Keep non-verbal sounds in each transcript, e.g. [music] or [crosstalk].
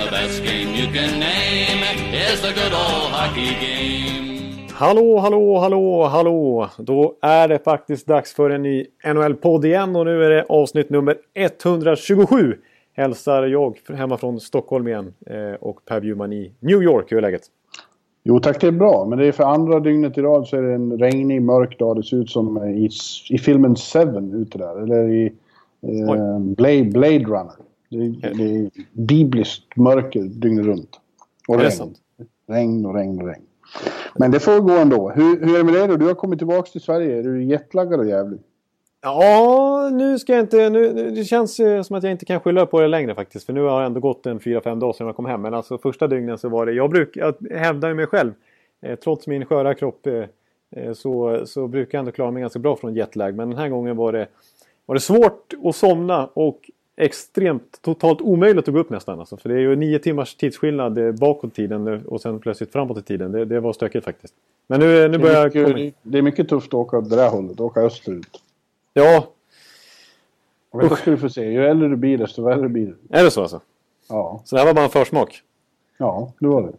The best game you can name is the good old hockey game. Hallå, hallå, hallå, hallå! Då är det faktiskt dags för en ny NHL-podd igen och nu är det avsnitt nummer 127. Hälsar jag hemma från Stockholm igen eh, och Per Bjurman i New York. Hur är läget? Jo tack, det är bra. Men det är för andra dygnet i rad så är det en regnig, mörk dag. Det ser ut som i, i filmen Seven ute där. Eller i eh, Blade, Blade Runner. Det, det är bibliskt mörker dygnet runt. Och regn. Regn och regn och regn. Men det får gå ändå. Hur, hur är det med dig då? Du har kommit tillbaka till Sverige. Är du jetlaggad och jävlig? Ja, nu ska jag inte... Nu, det känns som att jag inte kan skylla på det längre faktiskt. För nu har det ändå gått en 4-5 dagar sedan jag kom hem. Men alltså första dygnen så var det... Jag, bruk, jag hävdar mig själv. Eh, trots min sköra kropp eh, eh, så, så brukar jag ändå klara mig ganska bra från jetlag. Men den här gången var det, var det svårt att somna och extremt totalt omöjligt att gå upp nästan. Alltså, för det är ju nio timmars tidsskillnad eh, bakåt tiden och sen plötsligt framåt i tiden. Det, det var stökigt faktiskt. Men nu, nu börjar jag komma Det är mycket tufft att åka åt det där hållet, åka österut. Ja. Och vet ska du få se, ju äldre du blir desto värre blir det. Är det så alltså? Ja. Så det här var bara en försmak? Ja, det var det.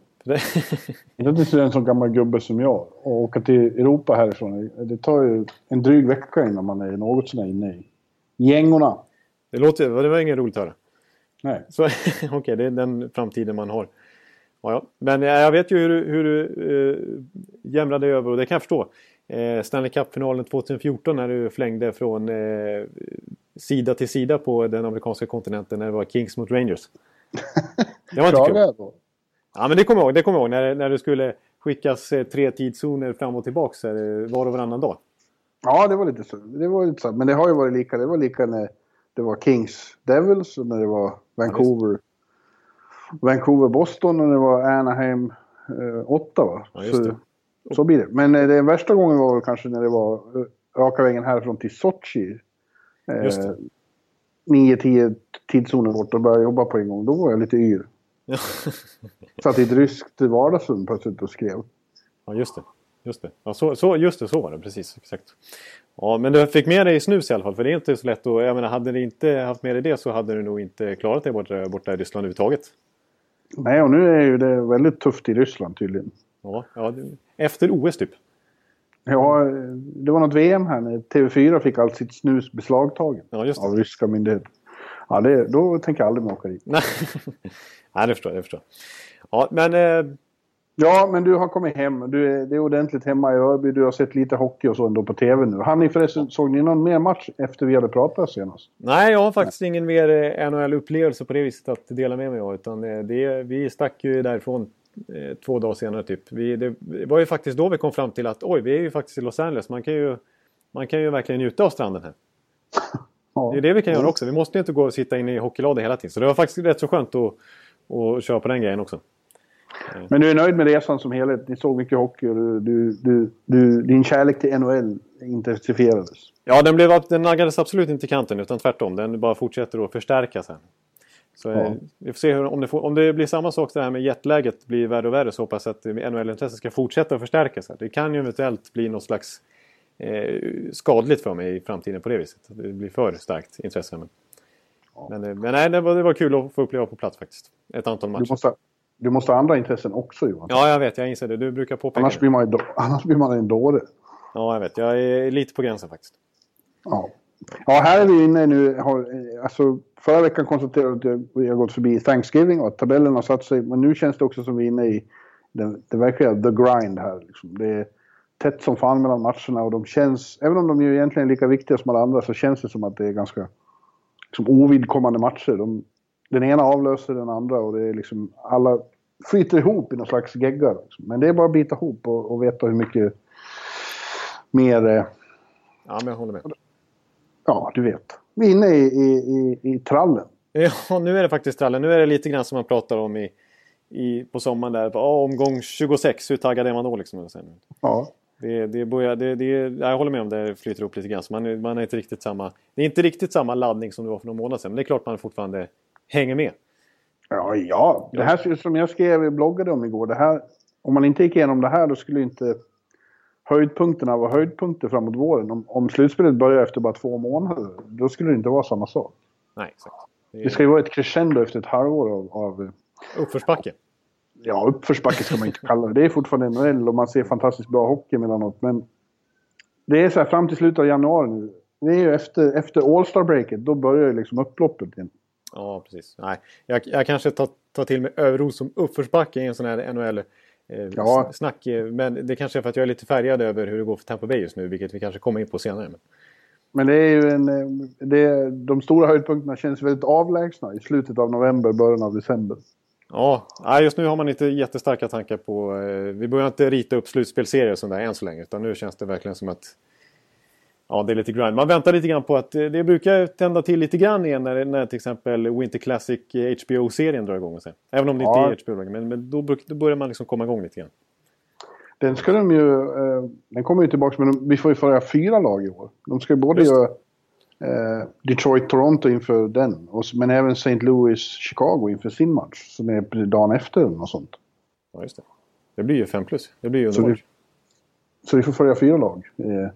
det [laughs] är inte en sån gammal gubbe som jag. Och åka till Europa härifrån, det tar ju en dryg vecka innan man är något sådär inne i gängorna. Det, låter, det var inget roligt att höra. Nej. [laughs] Okej, okay, det är den framtiden man har. Ja, ja. Men jag vet ju hur, du, hur du eh, jämrade över och det kan jag förstå. Eh, Stanley Cup-finalen 2014 när du flängde från eh, sida till sida på den amerikanska kontinenten när det var Kings mot Rangers. [laughs] Det var inte kul. Ja, men det kommer jag ihåg. Det kommer jag ihåg när, när det skulle skickas eh, tre tidszoner fram och tillbaka var och varannan dag. Ja, det var lite så. Det var lite så. Men det har ju varit lika. Det var lika när det var Kings Devils när det var Vancouver. Ja, Vancouver Boston och när det var Anaheim eh, Ottawa. Ja, så, så blir det. Men eh, den värsta gången var väl kanske när det var eh, raka vägen härifrån till Sochi. Eh, Just det. 9-10 tidszoner bort och började jobba på en gång. Då var jag lite yr. [laughs] Satt i ett ryskt vardagsrum plötsligt och skrev. Ja, just det. Just det. Ja, så, så, just det, så var det precis. Exakt. Ja, men du fick med dig snus i alla fall. För det är inte så lätt att... Jag menar, hade du inte haft med dig det så hade du nog inte klarat dig borta, borta i Ryssland överhuvudtaget. Nej, och nu är ju det väldigt tufft i Ryssland tydligen. Ja, ja efter OS typ. Ja, det var något VM här när TV4 fick allt sitt snus beslagtaget ja, av ryska myndigheter. Ja, det, då tänker jag aldrig mer åka dit. [laughs] Nej, det förstår jag. Det förstår. Ja, men eh, Ja, men du har kommit hem. Du är, det är ordentligt hemma i Örby. Du har sett lite hockey och så ändå på TV nu. Han ni förresten, såg ni någon mer match efter vi hade pratat senast? Nej, jag har faktiskt Nej. ingen mer eh, NHL-upplevelse på det viset att dela med mig av. Utan eh, det, vi stack ju därifrån eh, två dagar senare typ. Vi, det var ju faktiskt då vi kom fram till att oj, vi är ju faktiskt i Los Angeles. Man kan ju, man kan ju verkligen njuta av stranden här. [laughs] Ja. Det är det vi kan göra också. Vi måste ju inte gå och sitta inne i hockeylådor hela tiden. Så det var faktiskt rätt så skönt att, att köra på den grejen också. Men du är nöjd med resan som helhet? Ni såg mycket hockey och du, du, du, din kärlek till NHL intensifierades? Ja, den, blev, den naggades absolut inte i kanten utan tvärtom. Den bara fortsätter att förstärkas. Här. Så ja. eh, vi får se hur, om, det får, om det blir samma sak det här med jetläget blir värre och värre så hoppas jag att NHL-intresset ska fortsätta att förstärkas. Här. Det kan ju eventuellt bli något slags eh, skadligt för mig i framtiden på det viset. Det blir för starkt intresse. Men, ja. men, eh, men nej, det var, det var kul att få uppleva på plats faktiskt. Ett antal matcher. Du måste, ha andra intressen också Johan. Ja, jag vet. Jag inser det. Du brukar påpeka annars blir man, annars blir man en dåre. Ja, jag vet. Jag är lite på gränsen faktiskt. Ja. Ja, här är vi inne nu. Alltså, förra veckan konstaterade att vi har gått förbi Thanksgiving och att tabellen har satt sig. Men nu känns det också som vi är inne i det, det verkliga the grind här. Liksom. Det är tätt som fan mellan matcherna och de känns, även om de ju egentligen är lika viktiga som alla andra, så känns det som att det är ganska liksom, ovidkommande matcher. De, den ena avlöser den andra och det är liksom alla flyter ihop i någon slags gegga. Liksom. Men det är bara att bita ihop och, och veta hur mycket mer... Eh, ja, men jag håller med. Ja, du vet. Vi är inne i, i, i, i trallen. Ja, nu är det faktiskt rally. Nu är det lite grann som man pratar om i, i, på sommaren där. Ja, omgång 26, hur taggad är man då liksom? Ja. Det, det börjar, det, det, jag håller med om det flyter upp lite grann. Så man, man är inte riktigt samma, det är inte riktigt samma laddning som det var för några månader sedan. Men det är klart man fortfarande hänger med. Ja, ja. Det här som jag skrev bloggade om igår. Det här, om man inte gick igenom det här då skulle inte höjdpunkterna vara höjdpunkter framåt våren. Om, om slutspelet börjar efter bara två månader, då skulle det inte vara samma sak. Nej, exakt. Det, det ska ju vara ett crescendo efter ett halvår av... av uppförsbacke. Ja, uppförsbacke ska man inte kalla det. Det är fortfarande NHL och man ser fantastiskt bra hockey emellanåt. Men det är så här fram till slutet av januari nu. Det är ju efter, efter All Star-breaket, då börjar ju liksom upploppet igen. Ja, precis. Nej, jag, jag kanske tar, tar till mig Överos som uppförsbacke i en sån här NHL eh, ja. snack. Men det kanske är för att jag är lite färgad över hur det går för Tampa Bay just nu, vilket vi kanske kommer in på senare. Men, men det är ju en... Eh, det, de stora höjdpunkterna känns väldigt avlägsna i slutet av november, början av december. Ja, just nu har man inte jättestarka tankar på... Eh, vi börjar inte rita upp slutspelserier och sånt där än så länge. Utan nu känns det verkligen som att... Ja, det är lite grind. Man väntar lite grann på att eh, det brukar tända till lite grann igen när, när till exempel Winter Classic HBO-serien drar igång. Och sen. Även om det ja. inte är HBO men, men då, då, börjar man liksom komma igång lite grann. Den ska de ju... Eh, den kommer ju tillbaka, men vi får ju föra fyra lag i år. De ska ju både göra eh, Detroit-Toronto inför den. Och, men även St. Louis-Chicago inför sin match. Som är dagen efter eller något sånt. Ja, just det. Det blir ju 5 plus. Det blir ju underbart. Så, så vi får följa fyra lag. Eh,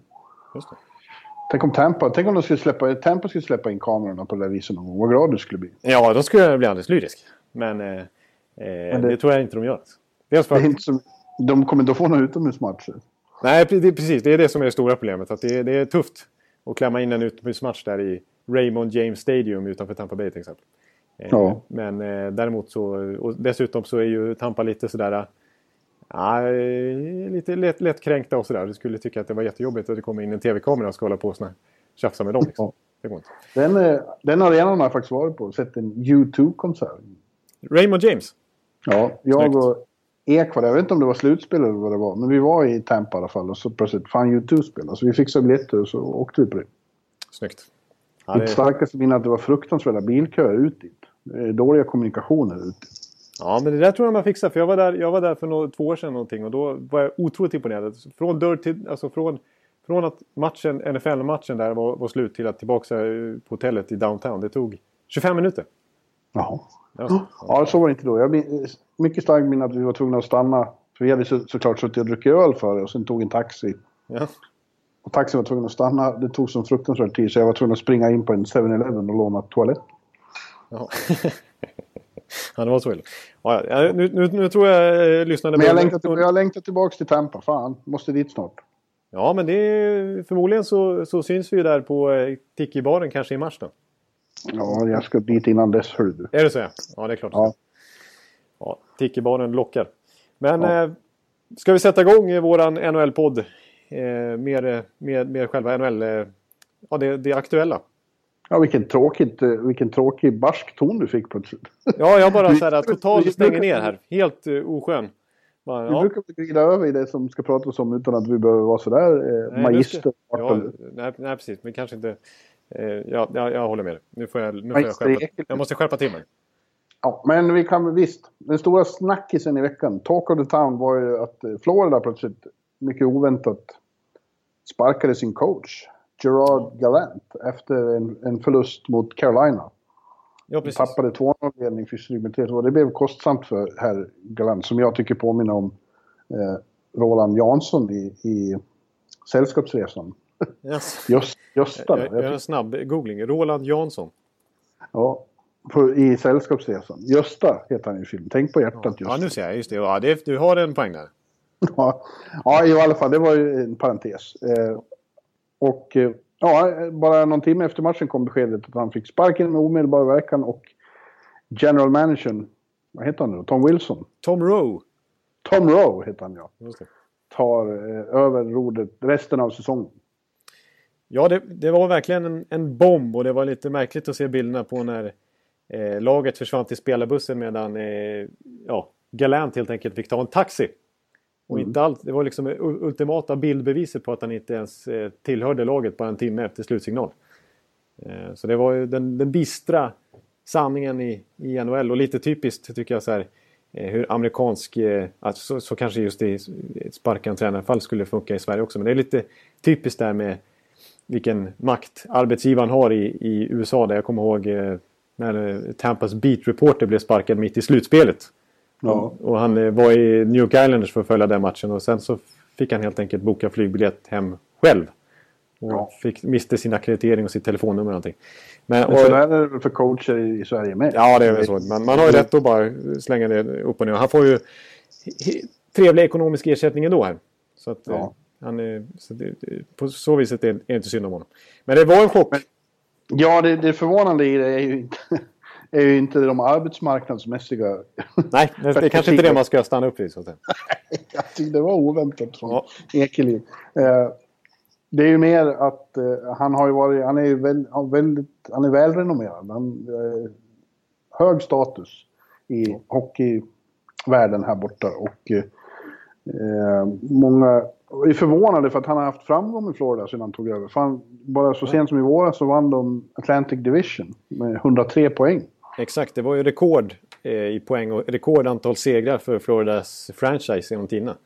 just det. Tänk om Tampa, tänk om de skulle släppa, Tampa skulle släppa in kamerorna på det där viset någon gång. Vad glad du skulle bli. Ja, då skulle jag bli alldeles lyrisk. Men, eh, men det, det, tror jag inte de gör. Dels för att... Så, de kommer inte att få några utomhusmatcher. Nej, det, precis. Det är det som är det stora problemet. Att det, det är tufft att klämma in en utomhusmatch där i Raymond James Stadium utanför Tampa Bay till exempel. Eh, ja. Men eh, däremot så, och dessutom så är ju Tampa lite sådär Ja, lite lätt, lättkränkta och sådär. Du skulle tycka att det var jättejobbigt att det kom in en tv-kamera och ska hålla på och tjafsa med dem. Liksom. Det går inte. Den, eh, den arenan har jag faktiskt varit på sett en U2-konsert. Raymond James? Ja, jag Snyggt. och Ekvall, jag vet inte om det var slutspel eller vad det var, men vi var i Tampa i alla fall och så plötsligt, fan U2 spelade. Så vi fixade biljetter och så åkte vi på det. Snyggt. Ja, det... Mitt starkaste minne är att det var fruktansvärda bilköer ut dit. Dåliga kommunikationer ut dit. Ja, men det där tror jag man fixar. För jag var där, jag var där för några, två år sedan någonting och då var jag otroligt imponerad. Från dörr till, alltså från, från att matchen, NFL-matchen där var, var slut till att tillbaka på hotellet i downtown. Det tog 25 minuter. Jaha. Ja, ja, så var det inte då. Jag mycket starkt minne att vi var tvungna att stanna. För vi hade så, såklart suttit och druckit öl före och sen tog en taxi. Ja. Och taxin var tvungen att stanna. Det tog som fruktansvärd tid så jag var tvungen att springa in på en 7-Eleven och låna toalett. Ja. [laughs] ja, det var så illa. Ja, nu, nu, nu tror jag eh, lyssnade... Men jag längtar, till, jag längtar tillbaka till Tampa. Fan, måste dit snart. Ja, men det är, förmodligen så, så syns vi ju där på eh, Tiki-baren kanske i mars då. Ja, jag ska dit innan dess, hör du. Är det så? Ja, det är klart. Ja. ja Tiki-baren lockar. Men ja. eh, ska vi sätta igång våran NHL-podd eh, med, med, med själva NHL, eh, ja det, det aktuella. Ja, vilken, tråkigt, vilken tråkig barsk ton du fick plötsligt. Ja, jag bara så här, totalt stänger ner här. Helt uh, oskön. Bara, vi ja. brukar glida över i det som ska pratas om utan att vi behöver vara sådär eh, nej, magister. Ja, nej, nej, precis. Men kanske inte... Eh, ja, jag, jag håller med dig. Nu får jag, nu får jag, skärpa, jag måste skärpa till mig. Ja, men vi kan visst. Den stora snackisen i veckan, Talk of the Town, var ju att eh, Florida plötsligt, mycket oväntat, sparkade sin coach. Gerard Gallant efter en, en förlust mot Carolina. Ja, precis. Tappade 2-0-ledning för stryk med 3 Det blev kostsamt för herr Gallant, som jag tycker påminner om eh, Roland Jansson i, i Sällskapsresan. Yes. [laughs] Just, Gösta. Jag, jag gör en snabb googling. Roland Jansson. Ja, på, i Sällskapsresan. Gösta heter han i filmen. Tänk på hjärtat ja. Gösta. Ja, nu ser jag. Just det. Ja, det, du har en poäng där. [laughs] ja, ja, i alla fall. Det var ju en parentes. Eh, och eh, ja, bara någon timme efter matchen kom beskedet att han fick sparken med omedelbar verkan och general managern, vad heter han nu Tom Wilson? Tom Rowe. Tom Rowe heter han ja. Tar eh, över rodret resten av säsongen. Ja, det, det, var verkligen en, en bomb och det var lite märkligt att se bilderna på när eh, laget försvann till spelarbussen medan eh, ja, Galant helt enkelt fick ta en taxi. Och mm. inte allt, det var liksom ultimata bildbeviset på att han inte ens eh, tillhörde laget bara en timme efter slutsignal. Eh, så det var ju den, den bistra sanningen i, i NHL och lite typiskt tycker jag så här eh, hur amerikansk, alltså, så, så kanske just i sparka en tränarfall skulle funka i Sverige också men det är lite typiskt där med vilken makt arbetsgivaren har i, i USA där jag kommer ihåg när Tampas beat reporter blev sparkad mitt i slutspelet. Ja. Och han var i New York Islanders för att följa den matchen och sen så fick han helt enkelt boka flygbiljett hem själv. Och ja. fick, miste sin akkreditering och sitt telefonnummer och allting. Men, och, så där är det väl för coacher i Sverige med? Ja, det är väl så. Men man har ju rätt att bara slänga det upp och ner. Han får ju trevlig ekonomisk ersättning ändå här. Så att, ja. Eh, han är, så det, på så viset är det inte synd om honom. Men det var en chock. Men, ja, det, det förvånande i det är ju inte, är ju inte de arbetsmarknadsmässiga... Nej, det är kanske inte det man ska stanna upp vid. Så att säga. [laughs] Det var oväntat från ja. Ekeliv. Eh, det är ju mer att eh, han har ju varit, han är ju väl, väldigt, han är välrenommerad. Han, eh, hög status i hockeyvärlden här borta och eh, många är förvånade för att han har haft framgång i Florida sedan han tog över. Fan, bara så sent som i våras så vann de Atlantic Division med 103 poäng. Exakt, det var ju rekord eh, i poäng och rekordantal segrar för Floridas franchise genom tiderna.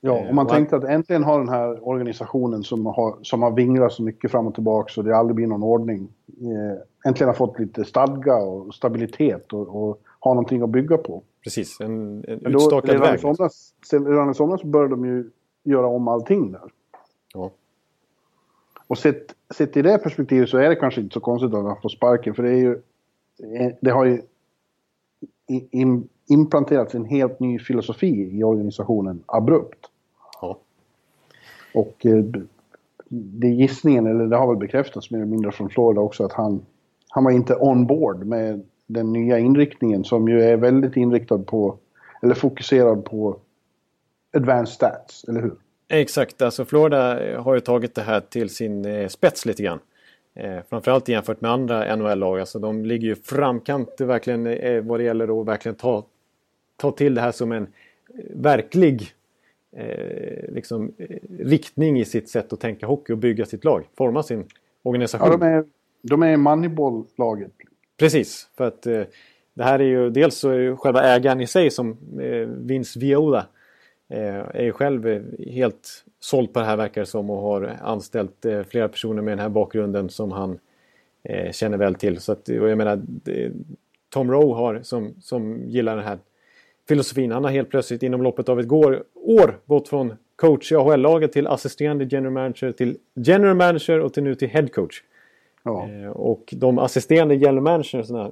Ja, och man tänkte att äntligen har den här organisationen som har, som har vinglat så mycket fram och tillbaka så det aldrig blir någon ordning. Eh, äntligen har fått lite stadga och stabilitet och, och har någonting att bygga på. Precis, en, en utstakad redan väg. I somras, redan i somras började de ju göra om allting där. Ja. Och sett, sett i det perspektivet så är det kanske inte så konstigt att han får sparken för det är ju... Det har ju in, implanterats en helt ny filosofi i organisationen abrupt. Ja. Och eh, det är gissningen, eller det har väl bekräftats mer eller mindre från Florida också, att han, han var inte on board med den nya inriktningen som ju är väldigt inriktad på, eller fokuserad på advanced stats, eller hur? Exakt, alltså Florida har ju tagit det här till sin eh, spets lite grann. Eh, framförallt jämfört med andra NHL-lag. Alltså de ligger ju framkant verkligen eh, vad det gäller att verkligen ta, ta till det här som en eh, verklig eh, liksom, eh, riktning i sitt sätt att tänka hockey och bygga sitt lag. Forma sin organisation. Ja, de är, de är Moneyball-laget. Precis, för att eh, det här är ju dels så är ju själva ägaren i sig som Vince Viola är ju själv helt såld på det här verkar det som och har anställt eh, flera personer med den här bakgrunden som han eh, känner väl till. Så att, jag menar, Tom Rowe har, som, som gillar den här filosofin, han har helt plötsligt inom loppet av ett går, år gått från coach i AHL-laget till assisterande general manager till general manager och till nu till head coach. Ja. Eh, och de assisterande general managersna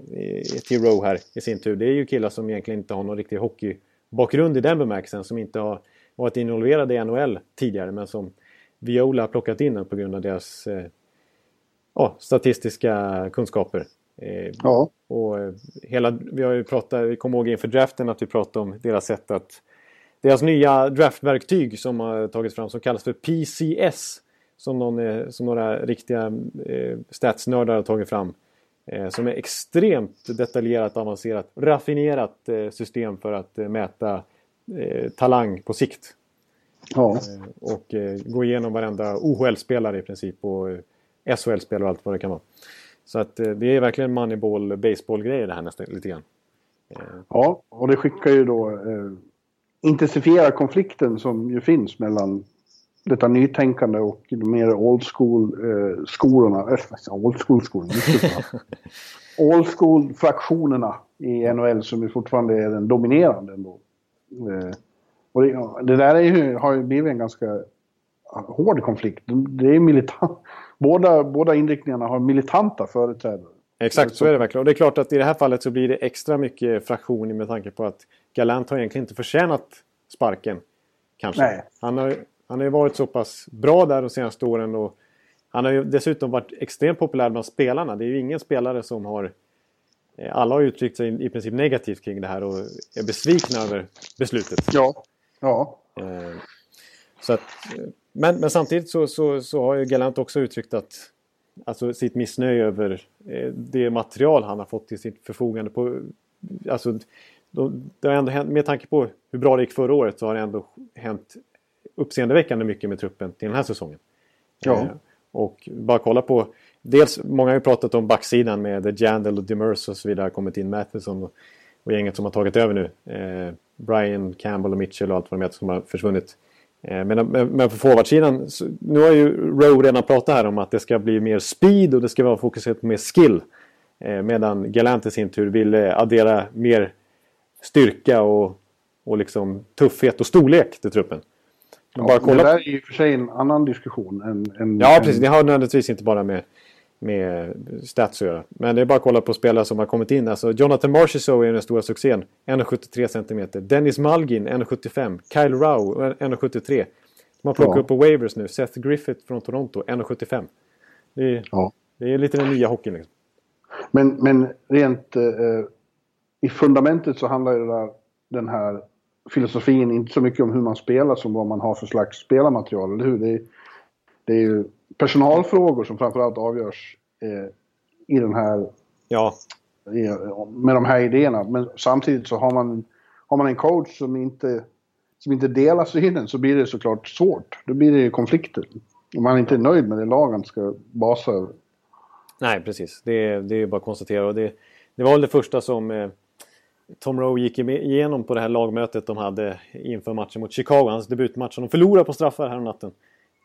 till Rowe här i sin tur, det är ju killar som egentligen inte har någon riktig hockeybakgrund i den bemärkelsen, som inte har varit involverade i NHL tidigare men som Viola har plockat in på grund av deras eh, ja, statistiska kunskaper. Eh, ja. Och eh, hela, vi har ju pratat, vi kommer ihåg inför draften att vi pratade om deras sätt att deras nya draftverktyg som har tagits fram som kallas för PCS. Som, någon, eh, som några riktiga eh, statsnördar har tagit fram. Eh, som är extremt detaljerat, avancerat, raffinerat eh, system för att eh, mäta talang på sikt. Ja. Eh, och eh, gå igenom varenda OHL-spelare i princip och eh, SHL-spelare och allt vad det kan vara. Så att eh, det är verkligen moneyball baseball-grejer det här nästan lite grann. Eh, ja, och det skickar ju då eh, intensifiera konflikten som ju finns mellan detta nytänkande och de mer old school eh, äh, old school skolorna, [laughs] old school fraktionerna i NHL som ju fortfarande är den dominerande ändå. Eh, och det, det där är ju, har ju blivit en ganska hård konflikt. Det är militant. [laughs] Båda, båda inriktningarna har militanta företrädare. Exakt, så är det verkligen. Och det är klart att i det här fallet så blir det extra mycket fraktion med tanke på att Galant har egentligen inte förtjänat sparken. Kanske. Nej. Han har, han har ju varit så pass bra där de senaste åren och han har ju dessutom varit extremt populär bland spelarna. Det är ju ingen spelare som har alla har uttryckt sig i princip negativt kring det här och är besvikna över beslutet. Ja. ja. Eh, så att, eh, men, men samtidigt så, så, så har ju Galant också uttryckt att alltså sitt missnöje över det material han har fått till sitt förfogande. På, alltså, det har ändå hänt, med tanke på hur bra det gick förra året så har det ändå hänt uppseendeväckande mycket med truppen till den här säsongen. Ja. Och bara kolla på dels, många har ju pratat om backsidan med Jandel och Demers och så vidare. kommit in Matheson och, och gänget som har tagit över nu. Eh, Brian Campbell och Mitchell och allt vad de heter som har försvunnit. Eh, men, men, men på forwardsidan, nu har ju Rowe redan pratat här om att det ska bli mer speed och det ska vara fokuserat på mer skill. Eh, medan Galant i sin tur vill addera mer styrka och, och liksom tuffhet och storlek till truppen. Ja, bara kolla... Det där är ju för sig en annan diskussion. Än, än, ja, precis. Det har nödvändigtvis inte bara med, med stats att göra. Men det är bara att kolla på spelare som har kommit in. Alltså Jonathan Marchessault är den stora succén. 1,73 cm. Dennis Malgin 1,75. Kyle Rau 1,73. De har plockat ja. upp på Wavers nu. Seth Griffith från Toronto 1,75. Det, är, ja. det är lite den nya hockeyn. Liksom. Men, men rent eh, i fundamentet så handlar det där, den här filosofin inte så mycket om hur man spelar som vad man har för slags spelarmaterial, eller hur? Det är, det är ju personalfrågor som framförallt avgörs eh, i den här... Ja. I, med de här idéerna. Men samtidigt så har man, har man en coach som inte, som inte delar synen så blir det såklart svårt. Då blir det konflikter. Om man inte är nöjd med det lagen ska basa över. Nej, precis. Det, det är bara att konstatera. Och det, det var väl det första som... Eh, Tom Rowe gick igenom på det här lagmötet de hade inför matchen mot Chicago, hans debutmatch. De förlorade på straffar här natten.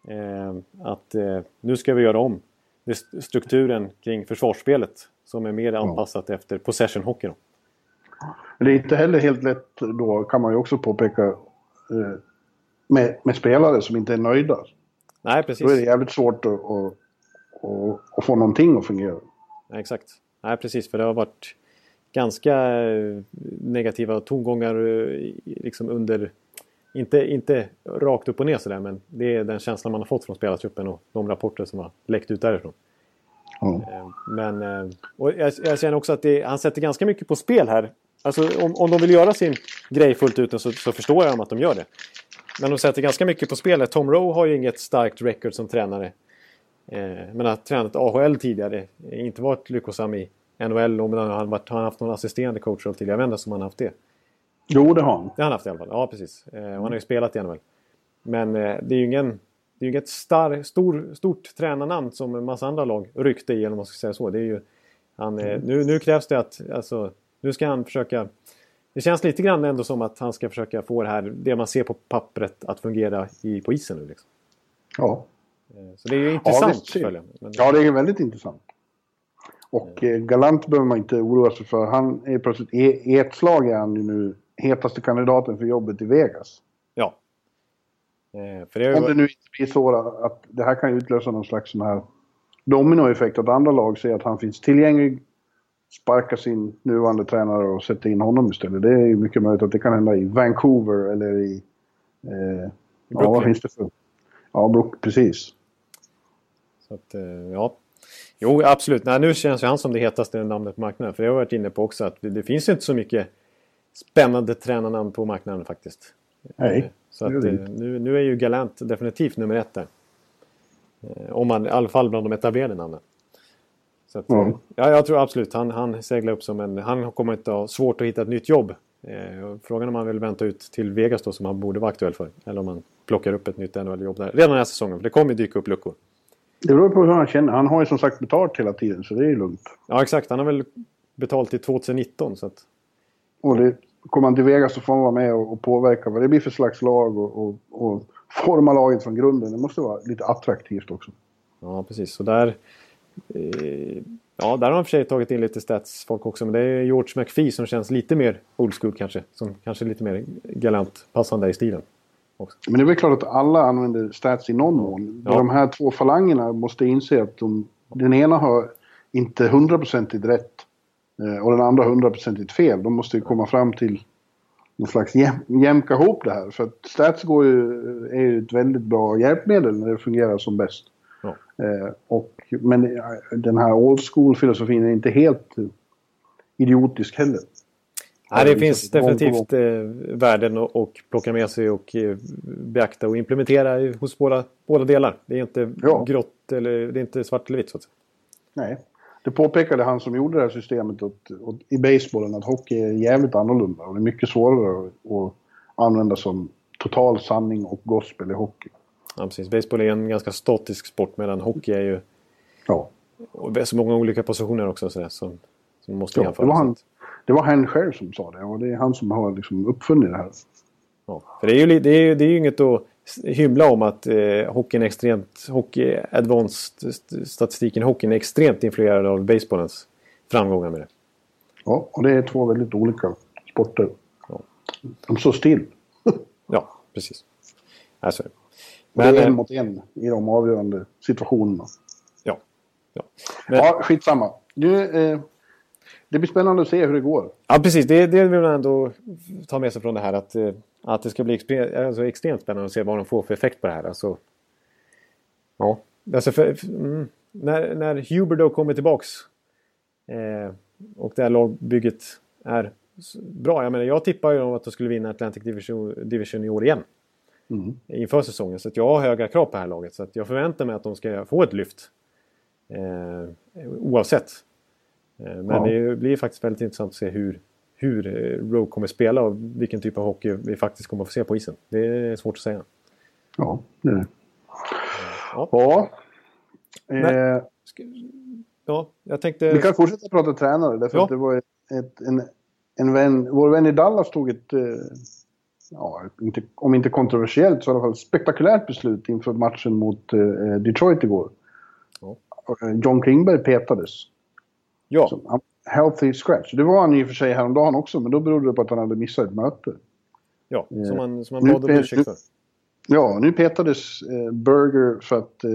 Eh, att eh, nu ska vi göra om strukturen kring försvarsspelet som är mer anpassat efter possession hockey. Det är inte heller helt lätt då, kan man ju också påpeka, eh, med, med spelare som inte är nöjda. Nej, precis. Då är det jävligt svårt att, att, att, att få någonting att fungera. Nej, exakt. Nej, precis. För det har varit ganska negativa tongångar liksom under... Inte, inte rakt upp och ner sådär men det är den känslan man har fått från spelartruppen och de rapporter som har läckt ut därifrån. Mm. Men och jag, jag, känner också att det, han sätter ganska mycket på spel här. Alltså om, om de vill göra sin grej fullt ut så, så förstår jag att de gör det. Men de sätter ganska mycket på spel. Tom Rowe har ju inget starkt record som tränare. Eh, men har tränat AHL tidigare. Inte varit lyckosam i NHL om han har, han haft någon assisterande coach till. Jag vet inte om han har haft det. Jo, det har han. Det har han haft i alla fall. Ja, precis. Eh, han har ju spelat i NHL. Men eh, det är ju ingen... Det är ju inget star, stor, stort tränarnamn som en massa andra lag ryckte i, om man ska säga så. Det är ju, han, eh, mm. nu, nu krävs det att... Alltså, nu ska han försöka... Det känns lite grann ändå som att han ska försöka få det här, det man ser på pappret, att fungera i, på isen nu. Liksom. Ja. Eh, så det är ju intressant. Ja, det, ja, det är väldigt intressant. Och eh, Galant behöver man inte oroa sig för. Han är plötsligt i ett slag är han ju nu hetaste kandidaten för jobbet i Vegas. Ja. Eh, för det Om det nu inte blir så att det här kan utlösa någon slags sån här dominoeffekt. Att andra lag ser att han finns tillgänglig, sparkar sin nuvarande tränare och sätter in honom istället. Det är ju mycket möjligt att det kan hända i Vancouver eller i... Eh, ja, vad finns det för... Ja, Brook, precis. Så att, eh, ja, Jo, absolut. Nej, nu känns ju han som det hetaste namnet på marknaden. För jag har varit inne på också att det finns inte så mycket spännande tränarnamn på marknaden faktiskt. Nej. Eh, så att, eh, nu, nu är ju Galant definitivt nummer ett där. Eh, om man, I alla fall bland de etablerade namnen. Så att, mm. ja, jag tror absolut han, han seglar upp som en... Han kommer inte ha svårt att hitta ett nytt jobb. Eh, frågan om han vill vänta ut till Vegas då som han borde vara aktuell för. Eller om han plockar upp ett nytt NHL-jobb där. Redan den här säsongen. För det kommer ju dyka upp luckor. Det beror på hur han känner. Han har ju som sagt betalt hela tiden så det är ju lugnt. Ja exakt. Han har väl betalt till 2019 så att... Och det, kommer han till Vegas så får han vara med och, och påverka vad det blir för slags lag och, och, och, forma laget från grunden. Det måste vara lite attraktivt också. Ja precis. Och där... Eh, ja, där har han för sig tagit in lite statsfolk också. Men det är George McPhee som känns lite mer old school kanske. Som kanske lite mer galant passande i stilen. Också. Men det är väl klart att alla använder stats i någon mån. Ja. De här två falangerna måste inse att de, den ena har inte hundraprocentigt rätt och den andra hundraprocentigt fel. De måste ju komma fram till någon slags jäm, jämka ihop det här. För att stats går ju, är ju ett väldigt bra hjälpmedel när det fungerar som bäst. Ja. Eh, och, men den här old school-filosofin är inte helt idiotisk heller. Nej, det finns definitivt eh, värden att plocka med sig och eh, beakta och implementera hos båda, båda delar. Det är inte ja. grått eller det är inte svart eller vitt så att säga. Nej, det påpekade han som gjorde det här systemet åt, åt, i basebollen att hockey är jävligt annorlunda och det är mycket svårare att, att använda som total sanning och gospel i hockey. Ja, precis. Baseball är en ganska statisk sport medan hockey är ju ja. och så många olika positioner också så där, som, som måste Ja, jämföras. det, var han, det var han själv som sa det och det är han som har liksom uppfunnit det här. Ja, för det är ju, det är, det är ju inget att hymla om att eh, hockeyn extremt, hockey advanced st- statistiken i hockeyn är extremt influerad av baseballens framgångar med det. Ja, och det är två väldigt olika sporter. Ja. De står still. [laughs] Ja, precis. Alltså, Men, men, det är en eh, mot en i de avgörande situationerna. ja. ja. Men, Ja, skitsamma. Nu, eh, det blir spännande att se hur det går. Ja, precis. Det, det vill man ändå ta med sig från det här. Att, eh, att det ska bli alltså, extremt spännande att se vad de får för effekt på det här. Alltså, ja. alltså för, mm, när, när Huberdo kommer tillbaks eh, och det här lagbygget är bra. Jag menar, jag tippar ju om att de skulle vinna Atlantic Division, Division i år igen. Mm. Inför säsongen. Så jag har höga krav på det här laget. Så jag förväntar mig att de ska få ett lyft. Eh, oavsett. Eh, Men Ja. det blir faktiskt väldigt intressant att se hur, hur eh, Rowe kommer spela och vilken typ av hockey vi faktiskt kommer att få se på isen. Det är svårt att säga. Ja, det är det. Ja. Ja. Eh, Ja, jag tänkte... vi kan fortsätta prata tränare därför Ja. att det var ett, en, en vän, vår vän i Dallas tog ett, eh, ja, inte, om inte kontroversiellt så i alla fall spektakulärt beslut inför matchen mot eh, Detroit igår. Ja. John Klingberg petades. Ja, han- healthy scratch. Det var han i och för sig häromdagen också, men då berodde det på att han hade missat ett möte. ja, som man, som Nu- bad om ursäkt för. Ja, nu petades eh, Burger för att eh,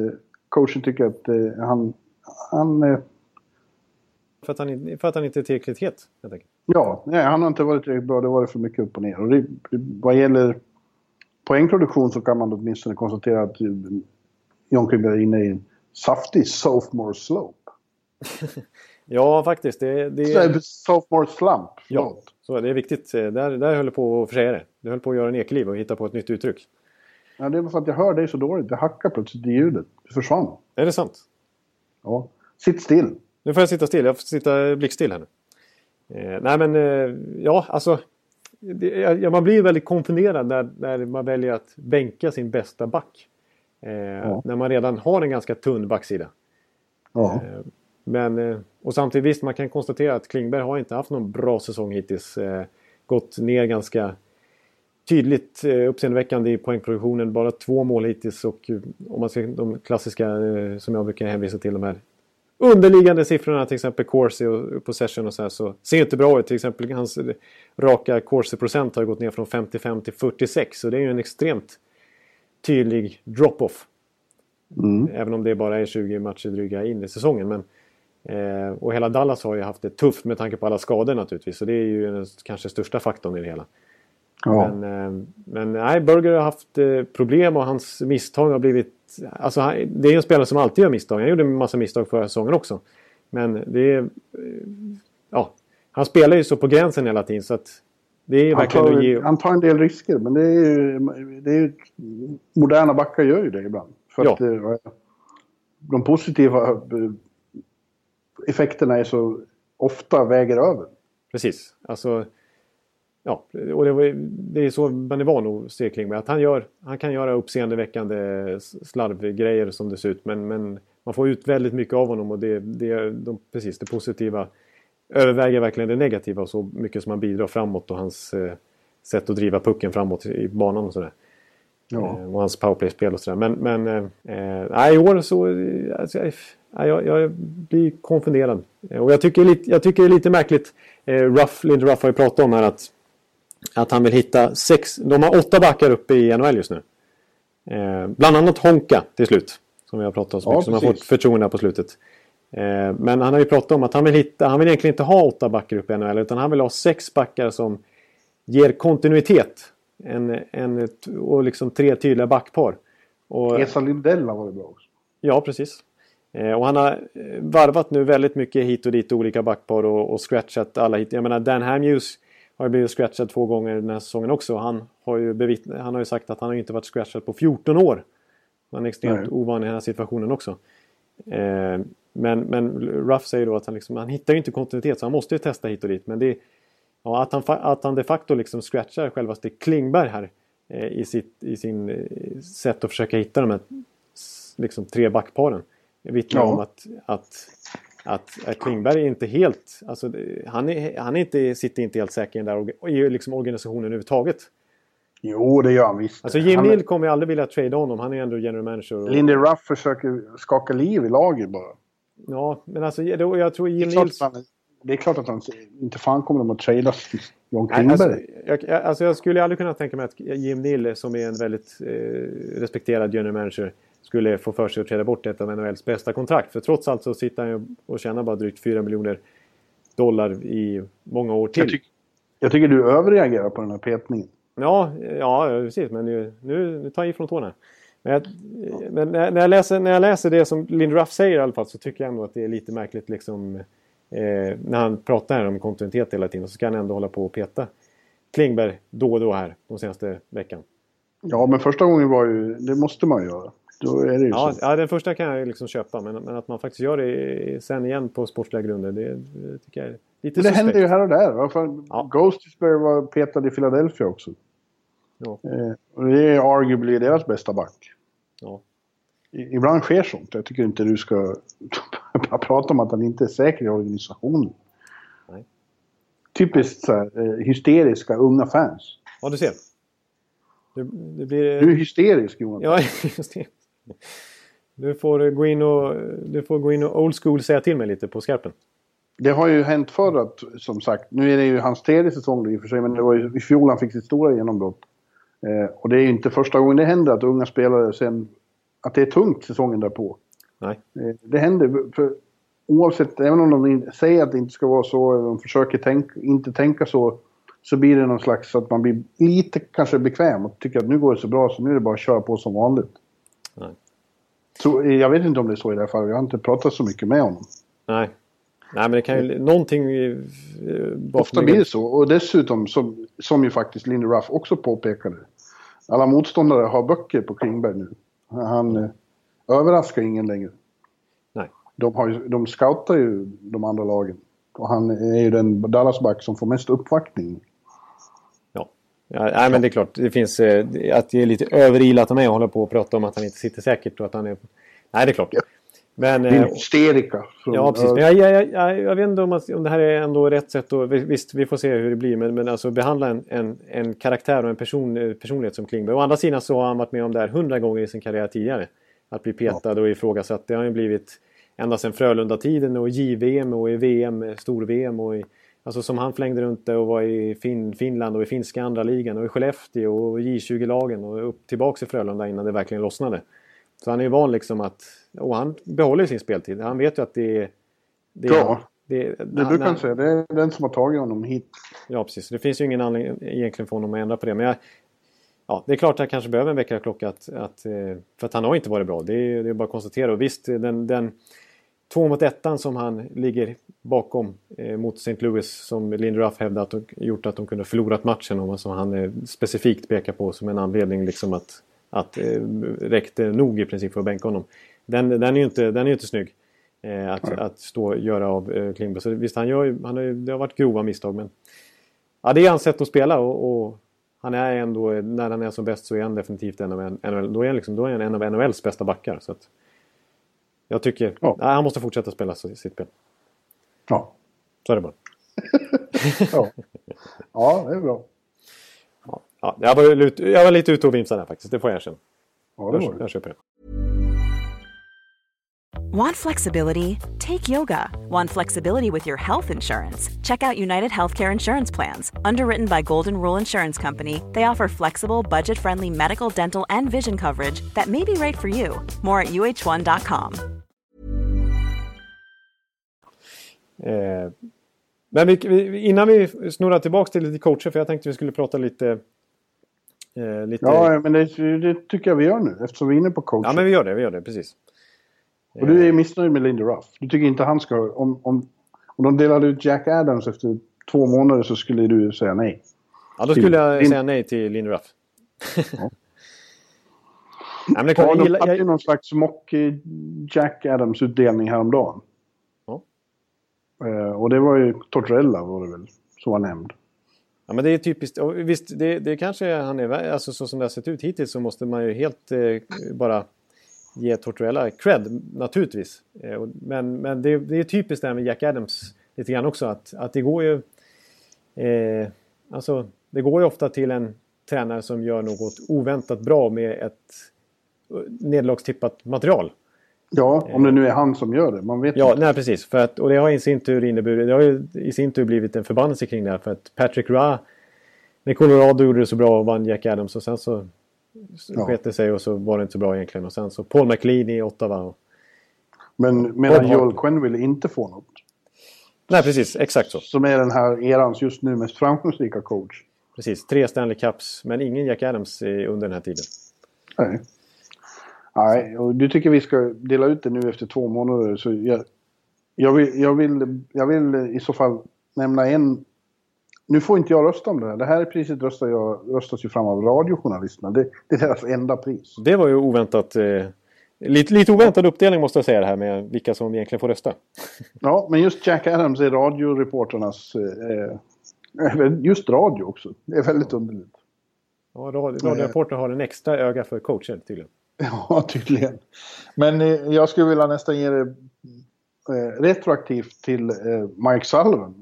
coachen tycker att eh, han... han eh, För att han, för att han inte är tillräckligt het, helt enkelt. ja, nej, han har inte varit tillräckligt bra. Det var det för mycket upp och ner. Och det, vad gäller poängproduktion så kan man åtminstone konstatera att eh, John Klingberg är inne i en saftig sophomore slope. [laughs] Ja, faktiskt. Det, det, Sophomore slump. ja, så det är viktigt. Eh, Där, där höll jag på att försäga det. Du höll på att göra en ekliv och hitta på ett nytt uttryck. Ja, det är för att jag hör dig så dåligt. Det hackar plötsligt i ljudet. Det försvann. Är det sant? Ja. Sitt still. Nu får jag sitta still. Jag får sitta blickstill här nu. Eh, nej men, eh, ja alltså. Det, ja, man blir väldigt konfunderad när, när man väljer att bänka sin bästa back. Eh, När man redan har en ganska tunn backsida. Ja. Men, eh, och samtidigt visst, man kan konstatera att Klingberg har inte haft någon bra säsong hittills. Eh, Gått ner ganska tydligt eh, uppseendeväckande i poängproduktionen. Bara två mål hittills och om man ser de klassiska som jag brukar hänvisa till de här underliggande siffrorna, till exempel Corsi och possession och så här, så ser inte bra ut. Till exempel hans raka Corsi-procent har gått ner från 55 till 46 så det är ju en extremt tydlig drop-off. Mm. Även om det bara är 20 matcher dryga in i säsongen. Men, eh, och hela Dallas har ju haft det tufft med tanke på alla skador naturligtvis. Så det är ju den kanske största faktorn i det hela. Ja. Men, eh, men nej, Burger har haft eh, problem och hans misstag har blivit... Alltså, han, det är en spelare som alltid gör misstag. Han gjorde en massa misstag förra säsongen också. Men det är... eh, Ja, han spelar ju så på gränsen hela tiden så att... Det är ju Han tar, ge... han tar en del risker, men det är ju... Det är ju moderna backar gör ju det ibland. För Ja. att eh, de positiva eh, effekterna är så ofta väger över. Precis. Alltså, ja, och det, var, det är så man är van att se Klingberg. Att han, gör, han kan göra uppseendeväckande slarvgrejer som det ser ut. Men, men man får ut väldigt mycket av honom och det, det, de, precis, det positiva överväger verkligen det negativa så mycket som han bidrar framåt och hans eh, sätt att driva pucken framåt i banan och sådär. Ja. Eh, och hans powerplay-spel och sådär. Men, men eh, eh, i år så... eh, Alltså, jag, jag, blir konfunderad. Eh, Och jag tycker, lite, jag tycker det är lite märkligt. Eh, Ruff, Lindy Ruff har ju pratat om här att, att han vill hitta sex... De har åtta backar uppe i NHL just nu. Eh, bland annat Honka till slut. Som vi har pratat om så Ja, mycket, som har fått förtroende på slutet. Eh, men han har ju pratat om att han vill hitta... Han vill egentligen inte ha åtta backar uppe i NHL utan han vill ha sex backar som ger kontinuitet. En, en, och liksom tre tydliga backpar. Och, Esa Lindell har varit bra också. Ja, precis. Eh, och han har eh, varvat nu väldigt mycket hit och dit olika backpar och, och scratchat alla hit. Jag menar Dan Hamhughes har ju blivit scratchad två gånger den här säsongen också. Han har ju, bevittn- han har ju sagt att han har inte varit scratchad på 14 år. Han är extremt Nej. ovan i den här situationen också. Eh, men, men Ruff säger då att han, liksom, han hittar ju inte kontinuitet så han måste ju testa hit och dit. Men det, ja, att, han, att han de facto liksom scratchar självaste Klingberg här eh, i, sitt, i sin eh, sätt att försöka hitta de här liksom, tre backparen. vittnar Ja. om att, att, att, Klingberg är inte helt... Alltså, han är, han är inte, sitter inte helt säker i den där i liksom organisationen överhuvudtaget. Jo, det gör han visst. Alltså Jim Neal kommer ju aldrig vilja trada honom. Han är ändå general manager. Och, Lindy Ruff försöker skaka liv i laget bara. Ja, men alltså jag, tror Det Jim är, det är klart att han inte fan kommer de att trada John Nej, alltså, Klingberg. jag, alltså jag skulle aldrig kunna tänka mig att Jim Neal som är en väldigt eh, respekterad general manager skulle få för sig att träda bort ett av NHLs bästa kontrakt. För trots allt så sitter han ju och tjänar bara drygt 4 miljoner dollar i många år till. jag, tyck, jag tycker du överreagerar på den här petningen. Ja, ja precis. Men nu, nu, nu tar jag ifrån tårna. Men, jag, men när, jag läser, när jag läser det som Lynn Ruff säger i alla fall så tycker jag ändå att det är lite märkligt liksom eh, när han pratar här om kontinuitet hela tiden så ska han ändå hålla på och peta Klingberg då och då här de senaste veckan. Ja, men första gången var ju... Det måste man göra. Då är det Ja, så. ja, den första kan jag liksom köpa men, men att man faktiskt gör det sen igen på sportsliga grunder det, det tycker jag är lite Men det suspekt. händer ju här och där. Varför? Ja. Ghostisberg var petad i Philadelphia också. Ja. Eh, och det är arguably deras bästa back. Ja. I- Ibland sker sånt. Jag tycker inte du ska bara [laughs] prata om att han inte är säker i organisationen. Nej. Typiskt så här, eh, hysteriska unga fans. ja, du ser. Det, det blir... Du är hysterisk Johan. Ja, [laughs] just det. Du får gå in och, du får gå in och old school säga till mig lite på skarpen. Det har ju hänt förr att, som sagt, nu är det ju hans tredje säsong i och för sig, men det var ju i fjol han fick sitt stora genombrott. Eh, och det är ju inte första gången det händer att unga spelare sen, att det är tungt säsongen därpå. Nej. Eh, det händer, för oavsett, även om de säger att det inte ska vara så, eller de försöker tänk, inte tänka så, så blir det någon slags att man blir lite kanske bekväm och tycker att nu går det så bra så nu är det bara att köra på som vanligt. Nej. Så, eh, jag vet inte om det är så i det här fallet, jag har inte pratat så mycket med honom. Nej. Nej, men det kan ju... Någonting eh, Ofta blir det så. Och dessutom, som, som ju faktiskt Lindy Ruff också påpekade. Alla motståndare har böcker på Klingberg nu. Han eh, överraskar ingen längre. Nej. De, har ju, de scoutar ju de andra lagen. Och han är ju den Dallasback som får mest uppvaktning. Ja. ja. Nej, men det är klart. Det finns... eh, Att det är lite överilat av mig att hålla på och prata om att han inte sitter säkert och att han är... Nej, det är klart. Ja. Men... Eh, hysterika. från- Ja, precis. Men jag, jag, jag, jag, vet inte om, att, om det här är ändå rätt sätt. Och, visst, vi får se hur det blir. Men, men alltså behandla en, en, en karaktär och en person, eh, personlighet som Klingberg. Å andra sidan så har han varit med om det här hundra gånger i sin karriär tidigare. Att bli petad och ifrågasatt. Det har ju blivit ända sedan Frölunda-tiden och JVM och i VM, stor-VM och i... Alltså som han flängde runt det och var i fin, Finland och i finska andra ligan och i Skellefteå och i J20-lagen och upp tillbaks i Frölunda innan det verkligen lossnade. Så han är ju van liksom att... Och han behåller sin speltid. Han vet ju att det är... Det är Ja. det, Det du kan han- säga, det är den som har tagit honom hit. Ja, precis. Det finns ju ingen anledning egentligen för honom att ändra på det. Men jag, ja, det är klart att han kanske behöver en väckarklocka. Att, att, eh, för att han har inte varit bra. Det är, det är bara att konstatera. Och visst, den, den två mot ettan som han ligger bakom eh, mot St. Louis som Lindy Ruff hävdat och gjort att de kunde förlorat matchen. Och som han eh, specifikt pekar på som en anledning liksom att, att eh, räckte nog i princip för att bänka honom. Den, den är ju inte, den är inte snygg. Eh, att, att stå och göra av eh, Klingberg. Så visst, han gör, han har, det har varit grova misstag. Men ja, det är hans sätt att spela. Och, och han är ändå, när han är som bäst så är han definitivt en av, NHL, då är han, liksom, då är han en av NHLs bästa backar. Så att, jag tycker, Ja. nej, han måste fortsätta spela så- sitt spel. Ja. Så är det bara. [laughs] Ja, ja det är bra. Ja, ja, jag, var, jag var lite ute och vimsade där faktiskt, det får jag erkänna. Ja, det Jag, jag köper det. Want flexibility? Take yoga. Want flexibility with your health insurance? Check out United Healthcare Insurance Plans. Underwritten by Golden Rule Insurance Company, they offer flexible, budget friendly medical, dental, and vision coverage that may be right for you. More at uh1.com. Eh, men vi, vi, innan vi snurrar tillbaka till lite coacher, för jag tänkte vi skulle prata lite... Eh, lite Ja, men det, det tycker jag vi gör nu eftersom vi är inne på coaching. ja, men vi gör det, vi gör det, precis. Och du är missnöjd med Lindy Ruff. Du tycker inte han ska... Om, om, om de delade ut Jack Adams efter två månader så skulle du säga nej. Ja, då skulle jag säga nej till Linn Ruff. [laughs] nej, men det klart, Ja, de gillar, hade ju jag, någon slags mock eh, Jack Adams-utdelning häromdagen. Ja. Eh, och det var ju Tortorella var det väl, som var nämnd. ja, men det är typiskt. Och visst, det, det kanske han är... Alltså så som det har sett ut hittills så måste man ju helt eh, bara ge Tortorella cred naturligtvis. Eh, men, men det, det är typiskt det här med Jack Adams lite grann också att, att det går ju... Eh, alltså, det går ju ofta till en tränare som gör något oväntat bra med ett eh, nederlagstippat material. Ja, om det nu är han som gör det. Man vet Ja, inte. nej precis. För att, och det har i sin tur inneburit, det har ju i sin tur blivit en förbannelse kring det här. För att Patrick Ra, när Colorado gjorde det så bra och vann Jack Adams och sen så Ja. sket det sig och så var det inte så bra egentligen. Och sen så Paul McLean i Ottawa. Och, Men medan Joel. Quenneville inte får något. nej precis, exakt så. Som är den här erans just nu mest framgångsrika coach. Precis, tre Stanley Cups men ingen Jack Adams under den här tiden. Nej. Nej, och du tycker vi ska dela ut det nu efter två månader. Så jag, jag, vill, jag, vill, jag vill i så fall nämna en... Nu får inte jag rösta om det här. Det här priset röstar jag, röstas ju fram av radiojournalisterna. Det, det är deras enda pris. Det var ju oväntat. Eh, lite, lite oväntad uppdelning måste jag säga det här med vilka som egentligen får rösta. Ja, men just Jack Adams är radioreporternas... Eh, eh, just radio också. Det är väldigt underligt. Ja, radio- Radioreporter har en extra öga för coacher tydligen. Ja, tydligen. Men eh, jag skulle vilja nästan ge det eh, retroaktivt till eh, Mike Sullivan.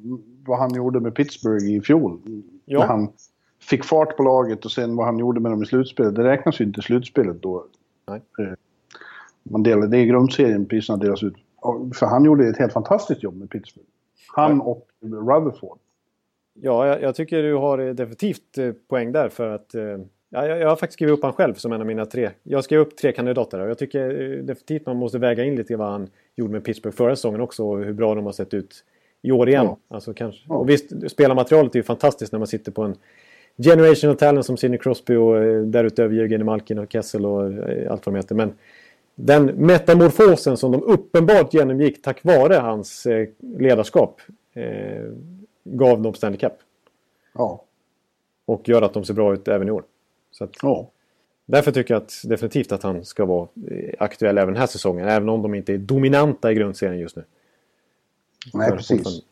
Vad han gjorde med Pittsburgh i fjol. Ja. När han fick fart på laget och sen vad han gjorde med dem i slutspelet. Det räknas ju inte i slutspelet då. Nej. Eh, man delar, det är i grundserien priserna delas ut. För han gjorde ett helt fantastiskt jobb med Pittsburgh. Han och Rutherford. Ja, jag, jag tycker du har eh, definitivt eh, poäng där för att ja, jag, jag har faktiskt skrivit upp han själv som en av mina tre. Jag skrev upp tre kandidater och jag tycker definitivt man måste väga in lite vad han gjorde med Pittsburgh förra säsongen också och hur bra de har sett ut i år igen. Ja. Alltså, kanske. Ja. Och visst, spelarmaterialet är ju fantastiskt när man sitter på en generational talent som Sidney Crosby och eh, därutöver Jörgen Malkin och Kessel och eh, allt vad de heter. Men den metamorfosen som de uppenbart genomgick tack vare hans eh, ledarskap eh, gav dem Stanley Cup. Ja. Och gör att de ser bra ut även i år. Så att, ja. därför tycker jag att, definitivt att han ska vara aktuell även den här säsongen. Även om de inte är dominanta i grundserien just nu. Nej, precis.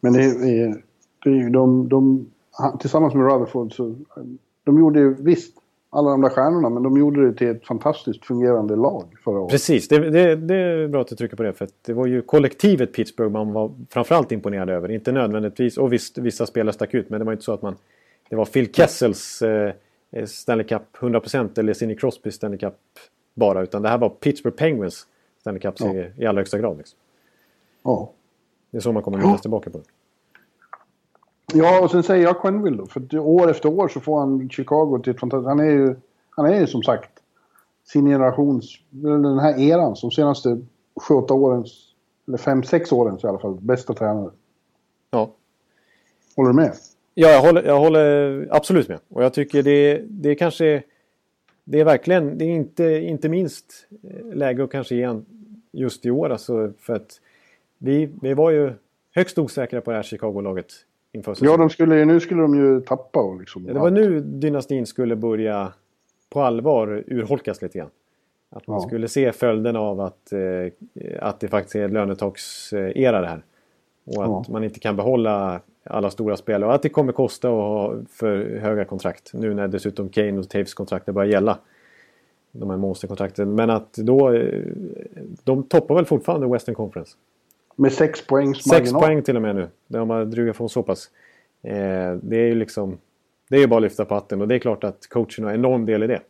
Men det är, det är de, de, tillsammans med Rutherford så... De gjorde ju visst alla de där stjärnorna, men de gjorde det till ett fantastiskt fungerande lag förra året. Precis, det, det, det är bra att du trycker på det. För det var ju kollektivet Pittsburgh man var framförallt imponerad över. Inte nödvändigtvis, och visst, vissa spelare stack ut. Men det var inte så att man... Det var Phil Kessels eh, Stanley Cup 100% eller Sidney Crosbys Stanley Cup bara. Utan det här var Pittsburgh Penguins Stanley Cup Ja. i, i allra högsta grad. Liksom. Ja. Det är så man kommer minnas tillbaka på det. ja, och sen säger jag Quenneville då. För år efter år så får han Chicago till ett fantastiskt... Han är ju, han är ju som sagt sin generations... Den här eran som senaste 7-8 årens... Eller 5-6 årens i alla fall. Bästa tränare. Ja. Håller du med? Ja, jag håller, jag håller absolut med. Och jag tycker det, det är kanske... Det är verkligen, det är inte, inte minst läge att kanske ge han just i år. Alltså för att vi, vi var ju högst osäkra på det här Chicago-laget inför Ja, säsongen. de skulle, nu skulle de ju tappa och liksom... Ja, det var nu dynastin skulle börja på allvar urholkas lite grann. Att man Ja. skulle se följden av att, eh, att det faktiskt är lönetaksera det här. Och att Ja. man inte kan behålla alla stora spelare och att det kommer kosta att ha för höga kontrakt. Nu när dessutom Kane och Taves kontrakt börjar gälla. De här monsterkontrakten. Men att då... eh, De toppar väl fortfarande Western Conference. Med sex poängs Sex marginal. poäng till och med nu. De har dryga från så pass. Eh, det är ju liksom... Det är ju bara att lyfta på hatten och det är klart att coachen har en enorm del i det.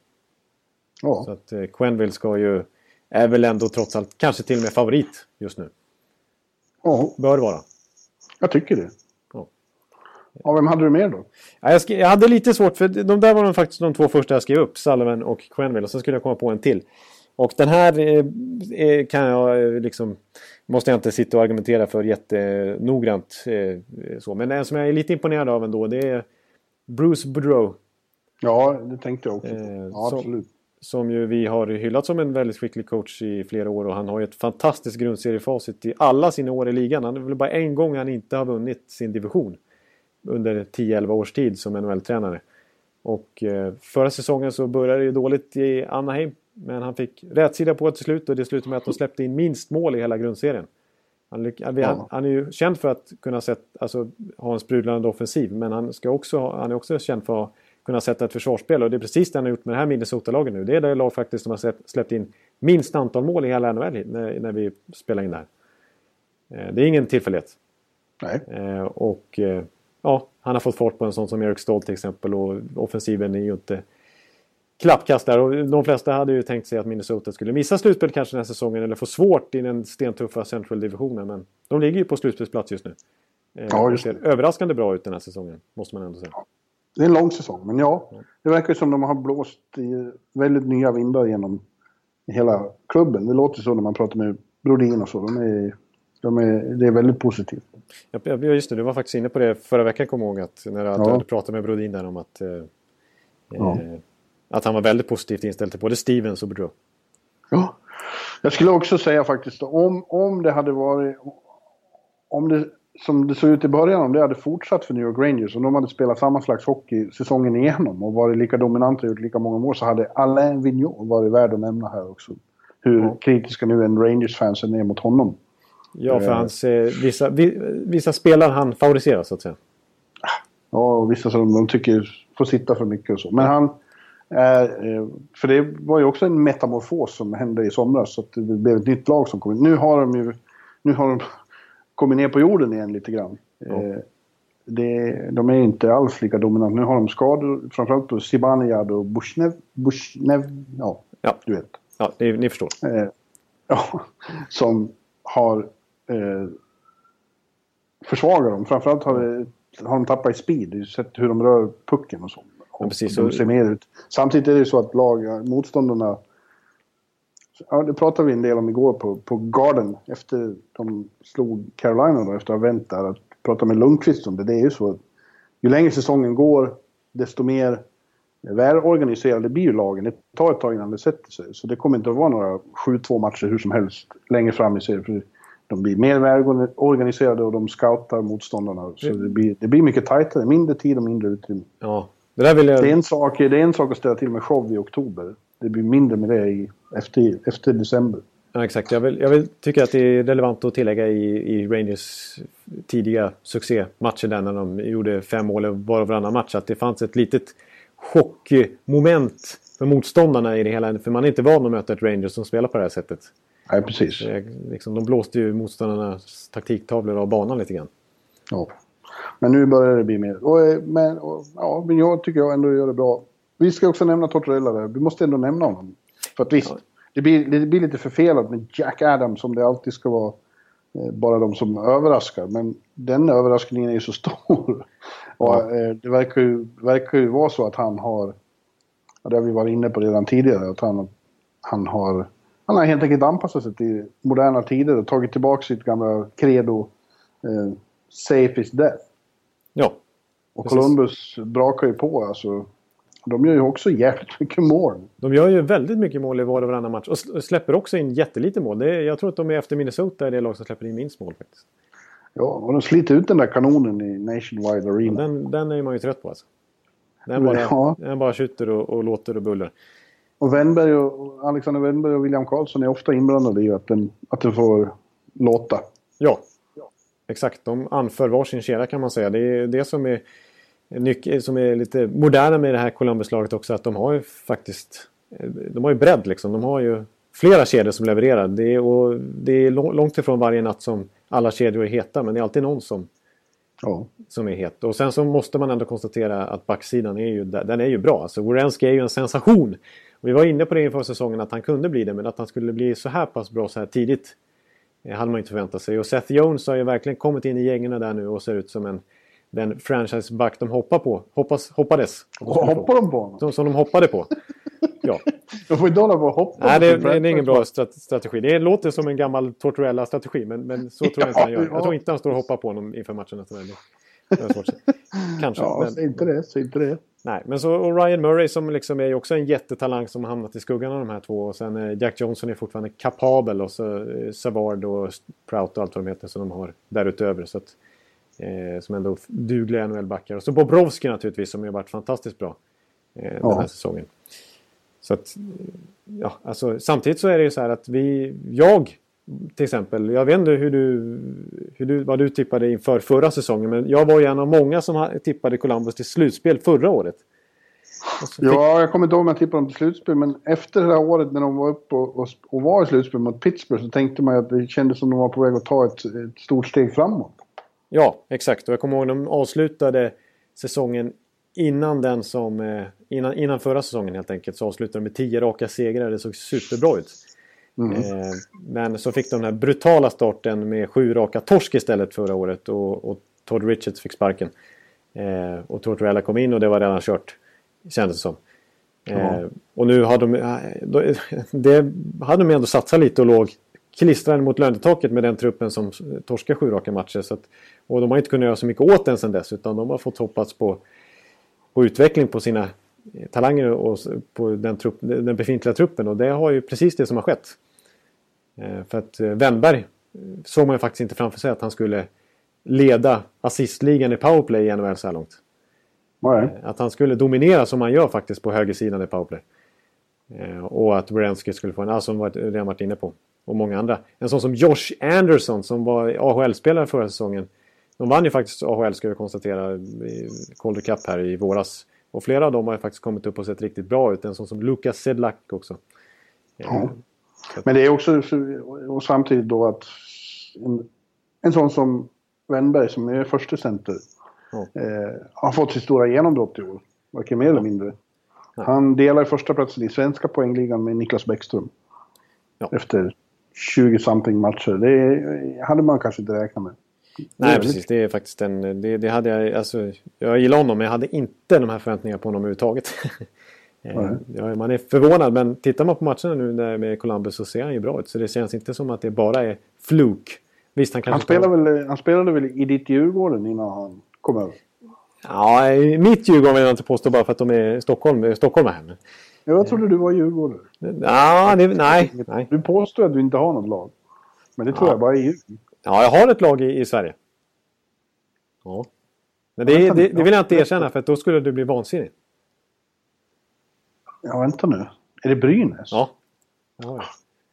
Så Ja. att eh, Quenville ska ju... Är väl ändå trots allt kanske till och med favorit just nu. ja, Bör vara. jag tycker det. Ja. Ja, vem hade du mer då? Ja, jag, jag hade lite svårt för de där var de faktiskt de två första jag skrev upp. Sullivan och Quenville. Och sen skulle jag komma på en till. Och den här eh, eh, kan jag eh, liksom... Måste jag inte sitta och argumentera för jättenoggrant. Så. Men en som jag är lite imponerad av ändå det är Bruce Boudreau. Ja, det tänkte jag också. ja, så- absolut. Som ju vi har hyllat som en väldigt skicklig coach i flera år. Och han har ju ett fantastiskt grundseriefacit i alla sina år i ligan. Han är väl bara en gång han inte har vunnit sin division. Under 10-11 års tid som NHL-tränare. Och förra säsongen så började det ju dåligt i Anaheim. Men han fick rätsida på det till slut och det slutade med att de släppte in minst mål i hela grundserien. Han, han, han är ju känd för att kunna sätt, alltså, ha en sprudlande offensiv. Men han, ska också, ha- han är också känd för att kunna sätta ett försvarsspel. Och det är precis det han har gjort med det här Minnesota-laget nu. Det är det lag faktiskt som har släppt in minst antal mål i hela NHL när, när vi spelar in det här. Eh, det är ingen tillfällighet. Nej. Eh, och eh, ja, han har fått fart på en sån som Eric Stoll till exempel och offensiven är ju inte klappkast där. Och de flesta hade ju tänkt sig att Minnesota skulle missa slutspel kanske den här säsongen eller få svårt i den stentuffa Central-divisionen. Men de ligger ju på slutspelsplats just nu. Ja, just det ser överraskande bra ut den här säsongen, måste man ändå säga. Det är en lång säsong, men ja. Det verkar som de har blåst i väldigt nya vindar genom hela klubben. Det låter så när man pratar med Brodin och så. De är, de är, det är väldigt positivt. Ja, just det. Du var faktiskt inne på det förra veckan, kommer ihåg. Att när du ja. hade pratat med Brodin där om att, eh, ja. Att han var väldigt positivt inställd till både Stevens och Boudreau. Ja. Jag skulle också säga faktiskt om, om det hade varit... Om det som det såg ut i början, om det hade fortsatt för New York Rangers och de hade spelat samma slags hockey säsongen igenom och varit lika dominanta och gjort lika många mål så hade Alain Vigneault varit värd att nämna här också. Hur ja. kritiska nu en Rangers-fansen är mot honom. Ja, för eh. hans, eh, vissa, vissa spelare han favoriserar så att säga. Ja, och vissa som de tycker får sitta för mycket och så. Men han... Eh, för det var ju också en metamorfos som hände i somras. Så att det blev ett nytt lag som kom in. Nu har de ju... Nu har de kommit ner på jorden igen lite grann. Ja. Eh, det, de är inte alls lika dominanta. Nu har de skador, framförallt på Zibanejad och Bushnev. Bushnev ja, ja, du vet. Ja, ni, ni förstår. Eh, ja, som har eh, försvagat dem. Framförallt har de tappat i speed. Du har sett hur de rör pucken och så. Ja, precis. De ser mer ut. Samtidigt är det så att lag, motståndarna Ja, det pratade vi en del om igår på, på Garden efter de slog Carolina då, efter att ha vänt där. Att prata med Lundqvist om det. Det är ju så att ju längre säsongen går, desto mer välorganiserade blir ju lagen. Det tar ett tag innan det sätter sig. Så det kommer inte att vara några 7-2 matcher hur som helst längre fram i serien. För de blir mer välorganiserade och de scoutar motståndarna. Så det blir, det blir mycket tajtare. Mindre tid och mindre utrymme. Ja, jag... det, är en sak, det är en sak att ställa till med show i oktober det blir mindre med det i, efter, efter december. Ja, exakt. Jag vill, jag vill tycka att det är relevant att tillägga i, i Rangers tidiga succématcher där när de gjorde fem mål var och varannan match att det fanns ett litet chockmoment för motståndarna i det hela. För man är inte van att möta ett Rangers som spelar på det här sättet. Nej, precis. Liksom, de blåste ju motståndarnas taktiktavlor av banan lite grann. Ja. Men nu börjar det bli mer. Och, eh, men, och, ja, men jag tycker jag ändå gör det bra. Vi ska också nämna Tortorella där. Du måste ändå nämna honom. För att visst, det, blir, det blir lite förfelat med Jack Adams som det alltid ska vara. Eh, bara de som överraskar. Men den överraskningen är ju så [laughs] stor. Och, eh, det verkar ju, verkar ju vara så att han har... Det har vi varit inne på redan tidigare. Att han, han har... Han har helt enkelt anpassat sig till moderna tider och tagit tillbaka sitt gamla credo. Eh, safe is death. Ja. Och Columbus brakar ju på alltså. De gör ju också jävligt mycket mål. De gör ju väldigt mycket mål i var och varannan match. Och släpper också in jättelite mål. Det är, jag tror att de är efter Minnesota det lag som släpper in minst mål faktiskt. Ja, och de sliter ut den där kanonen i Nationwide Arena. Ja, den, den är man ju trött på alltså. Den bara, ja. den bara skjuter och, och låter och buller. Och Wennberg och Alexander Wennberg och William Karlsson är ofta inblandade i att den, att den får låta. Ja, exakt. De anför varsin kedja kan man säga. Det är det som är som är lite moderna med det här Columbus-laget också att de har ju faktiskt de har ju bredd liksom. De har ju flera kedjor som levererar. Det är, och det är långt ifrån varje natt som alla kedjor är heta men det är alltid någon som, ja. som är het. Och sen så måste man ändå konstatera att backsidan är ju, den är ju bra. Alltså Worenski är ju en sensation. Vi var inne på det inför säsongen att han kunde bli det men att han skulle bli så här pass bra så här tidigt eh, hade man inte förväntat sig. Och Seth Jones har ju verkligen kommit in i gängen där nu och ser ut som en den franchiseback de hoppar på. Hoppas, hoppades. Hoppar de på honom? Som, som de hoppade på. [laughs] Ja. de får inte hålla på och hoppa Nej, det, det är ingen bra strategi. Det låter som en gammal Tortorella-strategi, men, men så tror jag inte han [laughs] gör. Jag tror inte han står och hoppar på honom inför matchen. Kanske. Ja, men... inte det. Så inte det. Nej, men så och Ryan Murray som liksom är också en jättetalang som hamnat i skuggan av de här två. Och sen eh, Jack Johnson är fortfarande kapabel och så eh, Savard och Prout och allt vad de heter som de har därutöver. Så att, Eh, som ändå dugliga NHL-backar. Och så Bobrovski naturligtvis som har varit fantastiskt bra eh, ja. den här säsongen. Så att, ja, alltså, samtidigt så är det ju så här att vi, jag till exempel, jag vet inte hur du, hur du, vad du tippade inför förra säsongen men jag var ju en av många som tippade Columbus till slutspel förra året. fick... Ja, jag kommer inte ihåg om jag tippade dem till slutspel, men efter det här året när de var uppe och, och, och var i slutspel mot Pittsburgh så tänkte man att det kändes som de var på väg att ta ett, ett stort steg framåt. Ja, exakt. Och jag kommer ihåg att de avslutade säsongen innan den som... Eh, innan, innan förra säsongen helt enkelt så avslutade de med tio raka segrar. Det såg superbra ut. Mm. Eh, men så fick de den här brutala starten med sju raka torsk istället förra året och, och Todd Richards fick sparken. Eh, och Tortorella kom in och det var redan kört. Kändes det som. Eh, och nu har de... [laughs] Det hade de ändå satsat lite och låg klistrade mot lönetaket med den truppen som torskar sju raka matcher. Så att, och de har inte kunnat göra så mycket åt den sedan dess utan de har fått hoppas på, på utveckling på sina talanger och på den, trupp, den befintliga truppen och det har ju precis det som har skett. Eh, för att Wennberg såg man ju faktiskt inte framför sig att han skulle leda assistligan i powerplay i NHL så här långt. Nej. Att han skulle dominera som han gör faktiskt på högersidan i powerplay. Eh, och att Wierenski skulle få en, alltså som vi redan varit inne på. Och många andra. En sån som Josh Anderson som var AHL-spelare förra säsongen. De vann ju faktiskt AHL ska vi konstatera i Calder Cup här i våras. Och flera av dem har ju faktiskt kommit upp och sett riktigt bra ut. En sån som Lukas Sedlak också. Ja. Men det är också och samtidigt då att en, en sån som Wennberg som är första center eh, har fått sitt stora genombrott i år. Varken mer eller mindre. Ja. Han delar första platsen i svenska poängligan med Niklas Bäckström. Ja. Efter 20-something matcher. Det hade man kanske inte räknat med. Nej, precis. Det är faktiskt en... Det, det, hade jag... Alltså, jag gillar honom, men jag hade inte de här förväntningarna på honom överhuvudtaget. [laughs] Eh, ja, man är förvånad, men tittar man på matcherna nu med Columbus så ser han ju bra ut. Så det känns inte som att det bara är fluk. Visst, han, han, spelade väl, han spelade väl i ditt Djurgården innan han kom över? Ja, mitt Djurgården vill jag inte påstå bara för att de är Stockholm, stockholmare. Jag trodde du var Djurgårdare. Ja, det, nej, nej. Du påstår att du inte har något lag. Men det tror ja. jag bara är Djurgården. Ja, jag har ett lag i, i Sverige. Ja. Men det, det, det, vill jag inte erkänna för att då skulle du bli vansinnig. Ja, vänta nu. Är det Brynäs? Ja. Ja,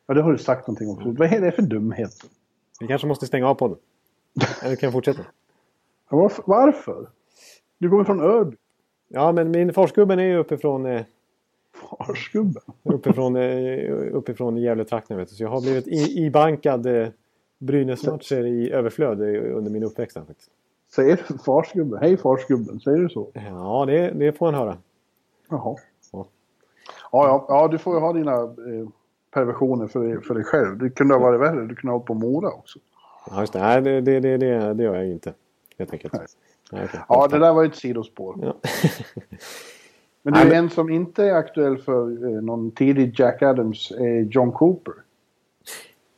ja det har du sagt någonting om förut. Vad är det för dumheter? Vi kanske måste stänga av podden. [laughs] Eller kan fortsätta. Varför? Du kommer från Örby. Ja, men min farsgubben är ju uppifrån... Eh, farsgubben? Uppifrån, eh, uppifrån Gävletrakten vet du. Så jag har blivit ibankad eh, Brynäsmatcher i överflöd under min uppväxt faktiskt. Säger farsgubben? Hej farsgubben, säger du så? Ja, det, det får han höra. Jaha. Ja. Ja, ja, ja, du får ju ha dina eh, perversioner för, för dig själv. Det kunde ha varit värre. Du kunde ha hållit på Mora också. Ja, just det. Nej, det, det, det, det, det gör jag inte. Helt enkelt. Nej. Nej, okay. Ja, det där var ett sidospår. Ja. [laughs] Men det är en som inte är aktuell för eh, någon tidig Jack Adams är John Cooper.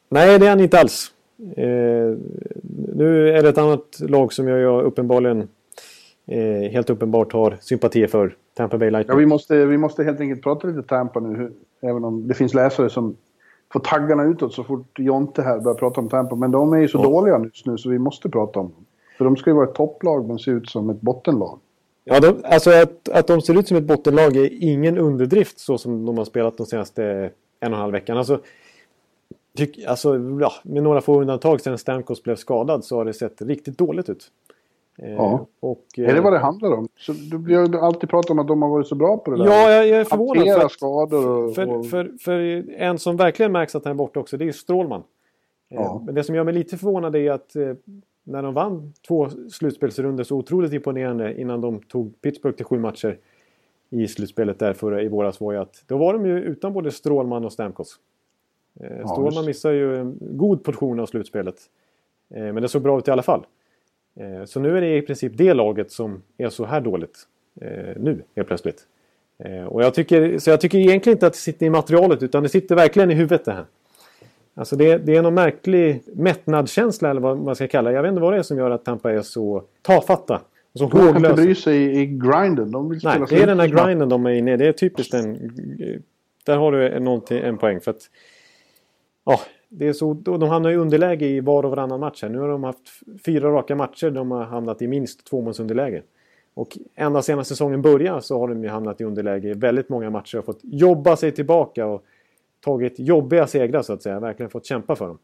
Nej, det är han inte alls. Eh, nu är det ett annat lag som jag uppenbarligen eh, helt uppenbart har sympatier för. Tampa Bay Lightning. Ja, vi måste, vi måste helt enkelt prata lite Tampa nu. Även om det finns läsare som får taggarna utåt så fort Jonte här börjar prata om Tampa. Men de är ju så ja. dåliga just nu så vi måste prata om dem. För de ska ju vara ett topplag men se ut som ett bottenlag. Ja, de, alltså att, att de ser ut som ett bottenlag är ingen underdrift så som de har spelat de senaste en och en halv veckan. Alltså, tyck, alltså ja, med några få undantag sedan Stamkos blev skadad så har det sett riktigt dåligt ut. Eh, ja. Och, är det eh, vad det handlar om? Så du blir alltid pratat om att de har varit så bra på det där. Ja, jag, jag är förvånad. Hantera skador och, för, och... För, för, en som verkligen märks att han är borta också, det är Strålman. Eh, ja. Men det som gör mig lite förvånad är att när de vann två slutspelsrunder så otroligt imponerande innan de tog Pittsburgh till sju matcher i slutspelet där förra, i våras var ju att då var de ju utan både Strålman och Stamkos. Eh, Strålman missade ju en god portion av slutspelet. Eh, men det såg bra ut i alla fall. Eh, så nu är det i princip det laget som är så här dåligt eh, nu helt plötsligt. Och jag tycker, så jag tycker egentligen inte att det sitter i materialet utan det sitter verkligen i huvudet det här. Alltså det, det är någon märklig mättnadskänsla eller vad man ska kalla det. Jag vet inte vad det är som gör att Tampa är så tafatta. Så de kan inte bry sig i, i grinden. De vill Nej, det är den här grinden de är inne i. Det är typiskt en... Där har du en, en poäng. För att, ja, det är så, de hamnar i underläge i var och varannan match. Här. Nu har de haft fyra raka matcher. De har hamnat i minst tvåmålsunderläge. Och ända sedan säsongen började så har de ju hamnat i underläge i väldigt många matcher och fått jobba sig tillbaka. Och tagit jobbiga segrar så att säga. Verkligen fått kämpa för dem.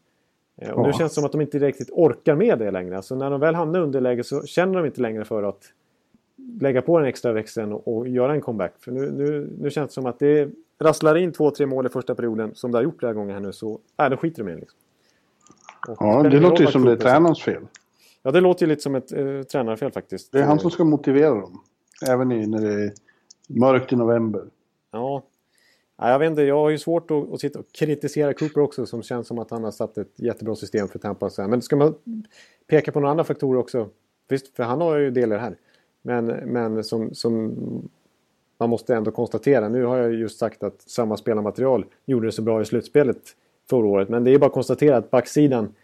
Eh, och nu känns det som att de inte riktigt orkar med det längre. Alltså när de väl hamnar i underläge så känner de inte längre för att lägga på den extra växeln och, och göra en comeback. För nu, nu, nu känns det som att det rasslar in två, tre mål i första perioden som det har gjort flera gånger här nu så äh, då skiter de i det. Liksom. Ja, det låter ju som det är tränarens fel. Ja, det låter ju lite som ett eh, tränarfel faktiskt. Det är han som ska motivera dem. Även i, när det är mörkt i november. Ja. ja. Jag vet inte, jag har ju svårt att, att sitta och kritisera Cooper också som känns som att han har satt ett jättebra system för Tampa. Men ska man peka på några andra faktorer också? Visst, för han har ju delar här. Men, men som, som man måste ändå konstatera. Nu har jag just sagt att samma spelarmaterial gjorde det så bra i slutspelet förra året. Men det är bara att konstatera att backsidan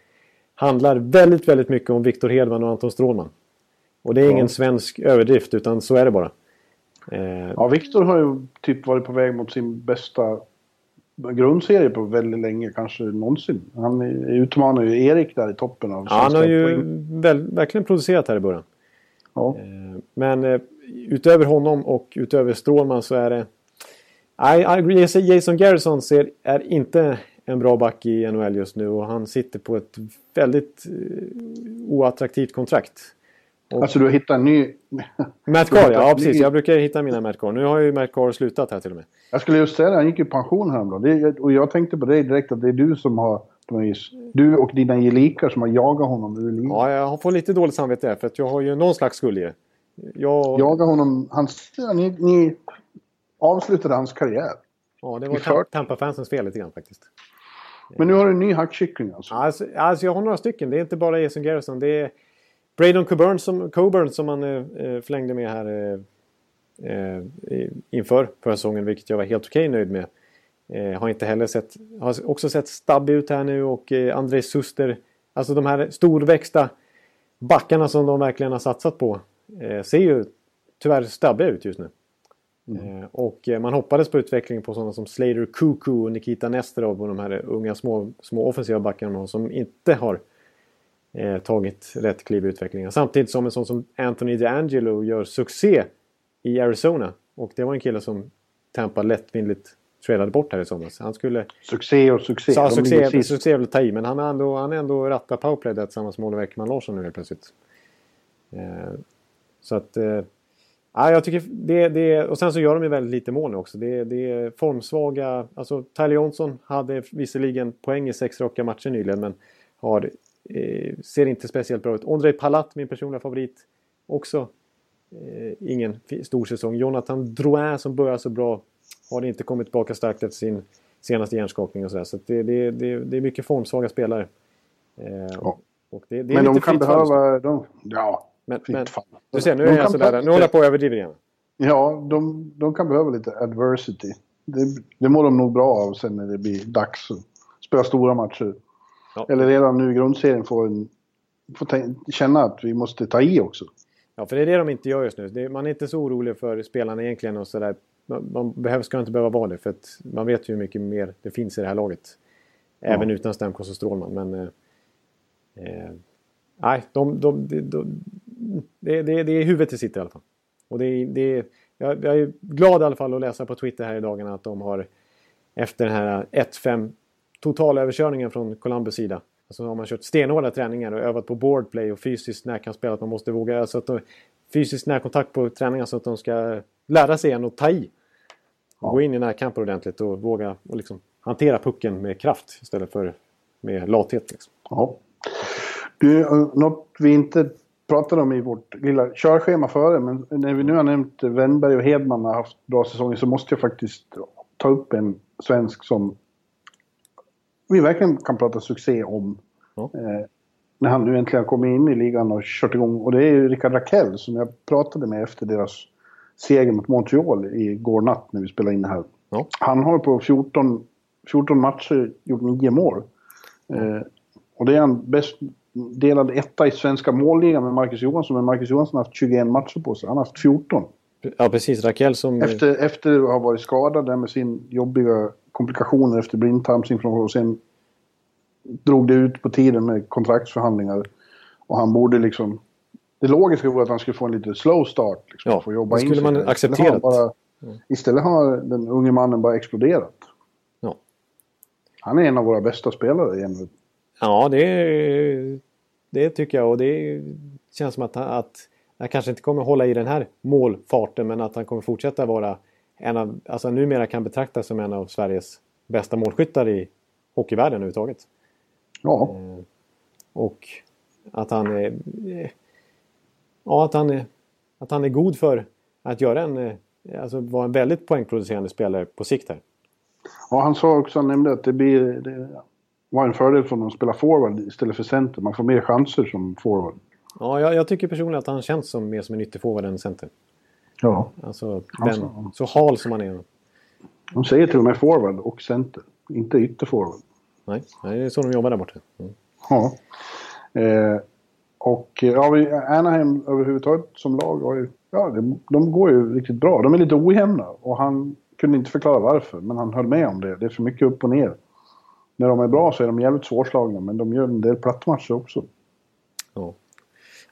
handlar väldigt, väldigt mycket om Viktor Hedman och Anton Strålman. Och det är ja. ingen svensk överdrift utan så är det bara. Eh... Ja, Viktor har ju typ varit på väg mot sin bästa grundserie på väldigt länge, kanske någonsin. Han utmanar ju Erik där i toppen av ja, Han har ju väl, verkligen producerat här i början. Ja. Eh, men eh, utöver honom och utöver Strålman så är det... Nej, Jason Garrison ser, är inte en bra back i NHL just nu och han sitter på ett väldigt eh, oattraktivt kontrakt. Och alltså du har hittat en ny... Matt Carr, ja, [laughs] precis. Ny... Jag brukar hitta mina Matt Carr. Nu har ju Matt Carr slutat här till och med. Jag skulle just säga det, han gick i pension häromdagen. Och jag tänkte på dig direkt att det är du som har... Du och dina gelikar som har jagat honom ur livet. Ja, jag har fått lite dåligt samvete där för att jag har ju någon slags skuld i det. Jag... Jaga honom. Hans, ni, ni avslutade hans karriär. Ja, det var Tampa-fansens fel lite grann faktiskt. Men nu har du en ny hackkyckling alltså? alltså? Alltså jag har några stycken. Det är inte bara Jason Garrison. Det är Braden Coburn som, Coburn som man eh, eh förlängde med här eh, eh, inför förra säsongen. Vilket jag var helt okej nöjd med. Eh, har inte heller sett... Har också sett stabbig ut här nu och eh, André Suster. Alltså de här storväxta backarna som de verkligen har satsat på. Eh, ser ju tyvärr stabbiga ut just nu. Mm. Eh, och eh, man hoppades på utvecklingen på sådana som Slater Kuku och Nikita Nesterov och de här unga små, små offensiva backarna som inte har eh, tagit rätt kliv i utvecklingen. Samtidigt som en sån som Anthony DeAngelo gör succé i Arizona. Och det var en kille som Tampa lättvindigt tradade bort här i somras. Han skulle... Succé och succé. Ja, succé, succé väl ta i, men han har ändå, han är ändå rattat powerplay där tillsammans med Oliver Ekman Larsson nu helt plötsligt. Eh, så att... Eh, Ja, jag tycker det, det, och sen så gör de ju väldigt lite mål nu också. Det, det är formsvaga. Alltså Tyler Johnson hade visserligen poäng i sex raka matcher nyligen men har, eh, ser inte speciellt bra ut. Andrei Palat, min personliga favorit, också eh, ingen stor säsong. Jonathan Drouin som börjar så bra har inte kommit tillbaka starkt efter sin senaste hjärnskakning och sådär. Så, så det, det, det, det, är mycket formsvaga spelare. Eh, ja. men de kan behöva... De, ja, men, men du ser, nu är jag sådär. Nu håller jag på att överdriva igen. Ja, de, de kan behöva lite adversity. Det, det mår de nog bra av sen när det blir dags att spela stora matcher. Ja. Eller redan nu i grundserien får, en, får känna att vi måste ta i också. Ja, för det är det de inte gör just nu. Det, man är inte så orolig för spelarna egentligen och sådär. Man, man behöver, ska inte behöva vara det för att man vet ju hur mycket mer det finns i det här laget. Även ja. utan Stamkos och Strålman. Men, eh, eh, nej, de, de, de, det, det, det är huvudet det sitter i alla fall. Och det, det, jag, jag är glad i alla fall att läsa på Twitter här i dagarna att de har efter den här 1-5 totalöverkörningen från Columbus sida. Alltså har man kört stenhårda träningar och övat på boardplay och fysiskt närkampsspel. Att man måste våga, alltså att de, fysiskt närkontakt på träningar så att de ska lära sig igen och ta i. Ja. Gå in i närkamper ordentligt och våga och liksom hantera pucken med kraft istället för med lathet. Liksom. Ja. Du, något vi inte pratade om i vårt lilla körschema före, men när vi nu har nämnt Wennberg och Hedman har haft bra säsonger så måste jag faktiskt ta upp en svensk som vi verkligen kan prata succé om. Ja. Eh, när han nu äntligen kommit in i ligan och kört igång. Och det är ju Rickard Rakell som jag pratade med efter deras seger mot Montreal igår natt när vi spelade in det här. Ja. Han har på 14, 14 matcher gjort 9 mål. Eh, och det är han bäst, delad etta i svenska målligan med Marcus Johansson. Men Marcus Johansson har haft 21 matcher på sig. Han har haft 14. Ja, precis. Rakell som... Efter, efter att ha varit skadad där med sin jobbiga komplikationer efter blindtarmsinflammation. Och sen drog det ut på tiden med kontraktsförhandlingar. Och han borde liksom... Det logiska vore att han skulle få en lite slow start. Liksom, ja, att jobba det skulle in man accepterat. Bara, istället har den unge mannen bara exploderat. Ja. Han är en av våra bästa spelare igen. Ja, det, det tycker jag. Och det känns som att, att han kanske inte kommer hålla i den här målfarten men att han kommer fortsätta vara en av, alltså numera kan betraktas som en av Sveriges bästa målskyttar i hockeyvärlden överhuvudtaget. Ja. Eh, och att han är... Eh, ja, att han är, att han är god för att göra en... Eh, alltså vara en väldigt poängproducerande spelare på sikt här. Ja, han sa också, han nämnde att det blir... Det var en fördel för honom att spela forward istället för center. Man får mer chanser som forward. Ja, jag, jag tycker personligen att han känns som mer som en ytterforward än center. Ja. Alltså, Alltså, den, så hal som han är. De säger till och med forward och center. Inte ytterforward. Nej, nej, det är så de jobbar där borta. Mm. Ja. Eh, och eh, ja, vi, Anaheim överhuvudtaget som lag har ju... Ja, de, de går ju riktigt bra. De är lite ojämna och han kunde inte förklara varför. Men han höll med om det. Det är för mycket upp och ner. När de är bra så är de jävligt svårslagna men de gör en del plattmatcher också. Ja.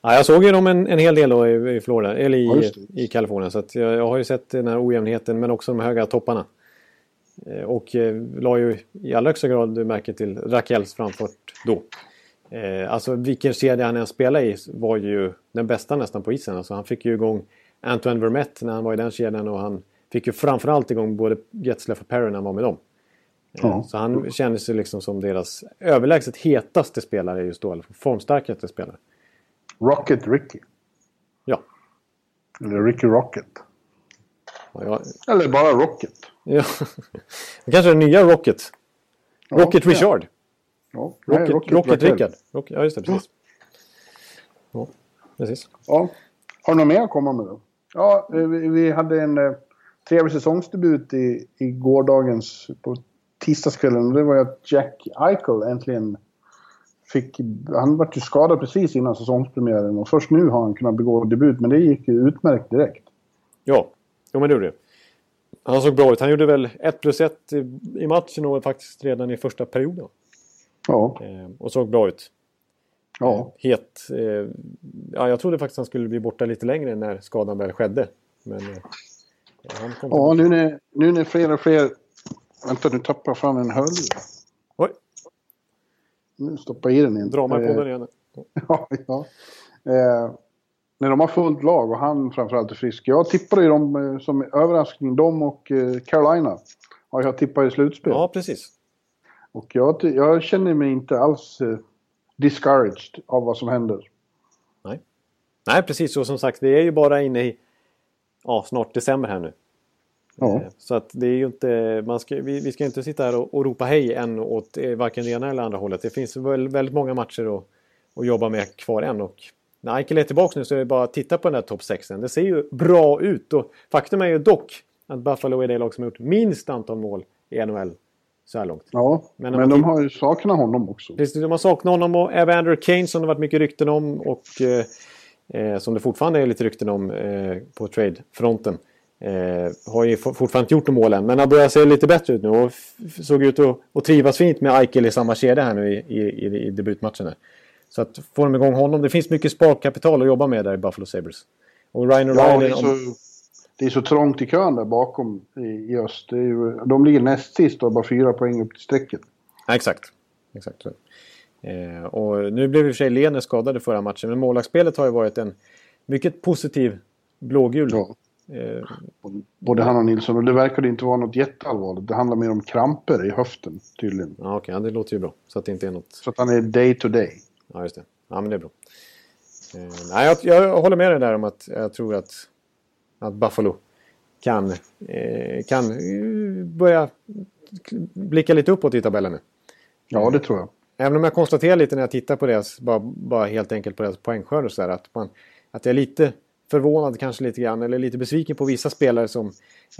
Ja, jag såg ju dem en, en hel del då i, i Florida, eller i, Ja, i Kalifornien. Så jag, jag har ju sett den här ojämnheten men också de höga topparna. Eh, Och eh, la ju i allra högsta grad märke till Rakels framfart då. Eh, alltså vilken kedja han än spelade i var ju den bästa nästan på isen. Alltså han fick ju igång Antoine Vermette när han var i den kedjan och han fick ju framförallt igång både Getzlaff och Perry när han var med dem. Eh, Ja. Så han kändes ju liksom som deras överlägset hetaste spelare just då, eller formstarkaste spelare. Rocket Ricky. Ja. Eller Ricky Rocket. Ja, jag, Eller bara Rocket. ja. [laughs] Kanske den nya Rocket. Rocket ja. Richard. Ja, nej, Rocket, Rocket, Raquel. Rickard. Rock, ja, just det. Precis. Ja, precis. Ja. Har du något mer att komma med då? Ja, eh, vi, vi hade en eh, trevlig säsongsdebut i, i gårdagens, på tisdagskvällen. Och det var ju att Jack Eichel äntligen fick... Han var ju skadad precis innan säsongspremiären och först nu har han kunnat begå debut. Men det gick ju utmärkt direkt. Ja, jo, men det gjorde det. Han såg bra ut. Han gjorde väl 1 plus 1 i, matchen och faktiskt redan i första perioden. Ja, Eh, och såg bra ut. ja. Het. Eh, ja, jag trodde faktiskt han skulle bli borta lite längre när skadan väl skedde. Men eh, han kom ja nu, när, nu när fler och fler... Vänta, nu tappar jag fram en hörlur. Oj, Nu stoppar jag i den igen. dra mig Eh, på den igen. Ja, ja. Eh, när de har fullt lag och han framförallt är frisk. Jag tippade ju dem eh, som överraskning. De och eh, Carolina har jag tippat i slutspel. Ja, precis. Och jag, jag känner mig inte alls eh, discouraged av vad som händer. Nej. Nej, precis. Och som sagt, vi är ju bara inne i ja, snart december här nu. Ja. Eh, Så att det är ju inte, man ska, vi, vi ska inte sitta här och, och ropa hej än åt eh, varken det ena eller andra hållet. Det finns väl, väldigt många matcher att, att jobba med kvar än. Och när Eichel är tillbaka nu så är det bara att titta på den här topp 6. Det ser ju bra ut. Och faktum är ju dock att Buffalo är det lag som har gjort minst antal mål i NHL så här långt. Ja, Men men, de tittar- har ju saknat honom också. Precis, de har saknat honom och Evander Kane som det varit mycket rykten om och eh, eh, som det fortfarande är lite rykten om eh, på trade-fronten. Eh, har ju for- fortfarande inte gjort mål än, men har börjat se lite bättre ut nu och såg ut att trivas fint med Eichel i samma kedja här nu i, i, i, i debutmatchen. Här. Så att får de igång honom, det finns mycket sparkapital att jobba med där i Buffalo Sabres. Och Ryan Ja, det O'Reilly... är, så, det är så trångt i kön där bakom i, i öst. Ju, de ligger näst sist och har bara fyra poäng upp till strecket. Ja, exakt. exakt. Eh, och nu blev i och för sig Lehner skadad i förra matchen, men målvaktsspelet har ju varit en mycket positiv blågul. Ja. Eh, Både han och Nilsson. Och det verkade inte vara något jätteallvarligt. Det handlar mer om kramper i höften tydligen. ja, okej, ja, det låter ju bra. Så att det inte är något... Så att han är day to day. Ja, just det. Ja, men det är bra. Eh, nej, jag, jag håller med dig där om att jag tror att, att Buffalo kan, eh, kan eh, börja blicka lite uppåt i tabellen nu. Ja, det tror jag. Även om jag konstaterar lite när jag tittar på deras, bara, bara helt enkelt på deras poängskörd och sådär, att, man, att jag är lite förvånad kanske lite grann, eller lite besviken på vissa spelare som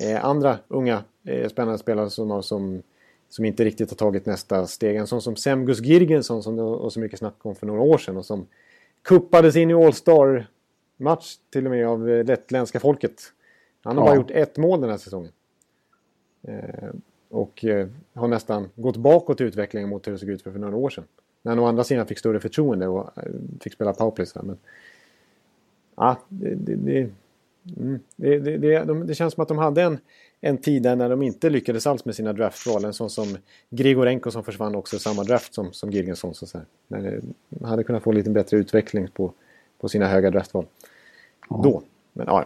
eh, andra unga eh, spännande spelare som, som, som inte riktigt har tagit nästa steg. En sån som Semgus Girgensson som det var så mycket snack om för några år sedan och som kuppades in i All-Star-match till och med av eh, lettländska folket. Han har Ja. bara gjort ett mål den här säsongen. Eh, och eh, har nästan gått bakåt i utvecklingen mot hur det såg ut för, för några år sedan. När han å andra sidan fick större förtroende och eh, fick spela powerplay. Men, ja, det, det, det, mm, det, det, det, de, det känns som att de hade en, en tid där när de inte lyckades alls med sina draftval. En sån som Grigorenko som försvann också i samma draft som, som Girgensson. Så så här. De hade kunnat få lite bättre utveckling på, på sina höga draftval. då. Men ja.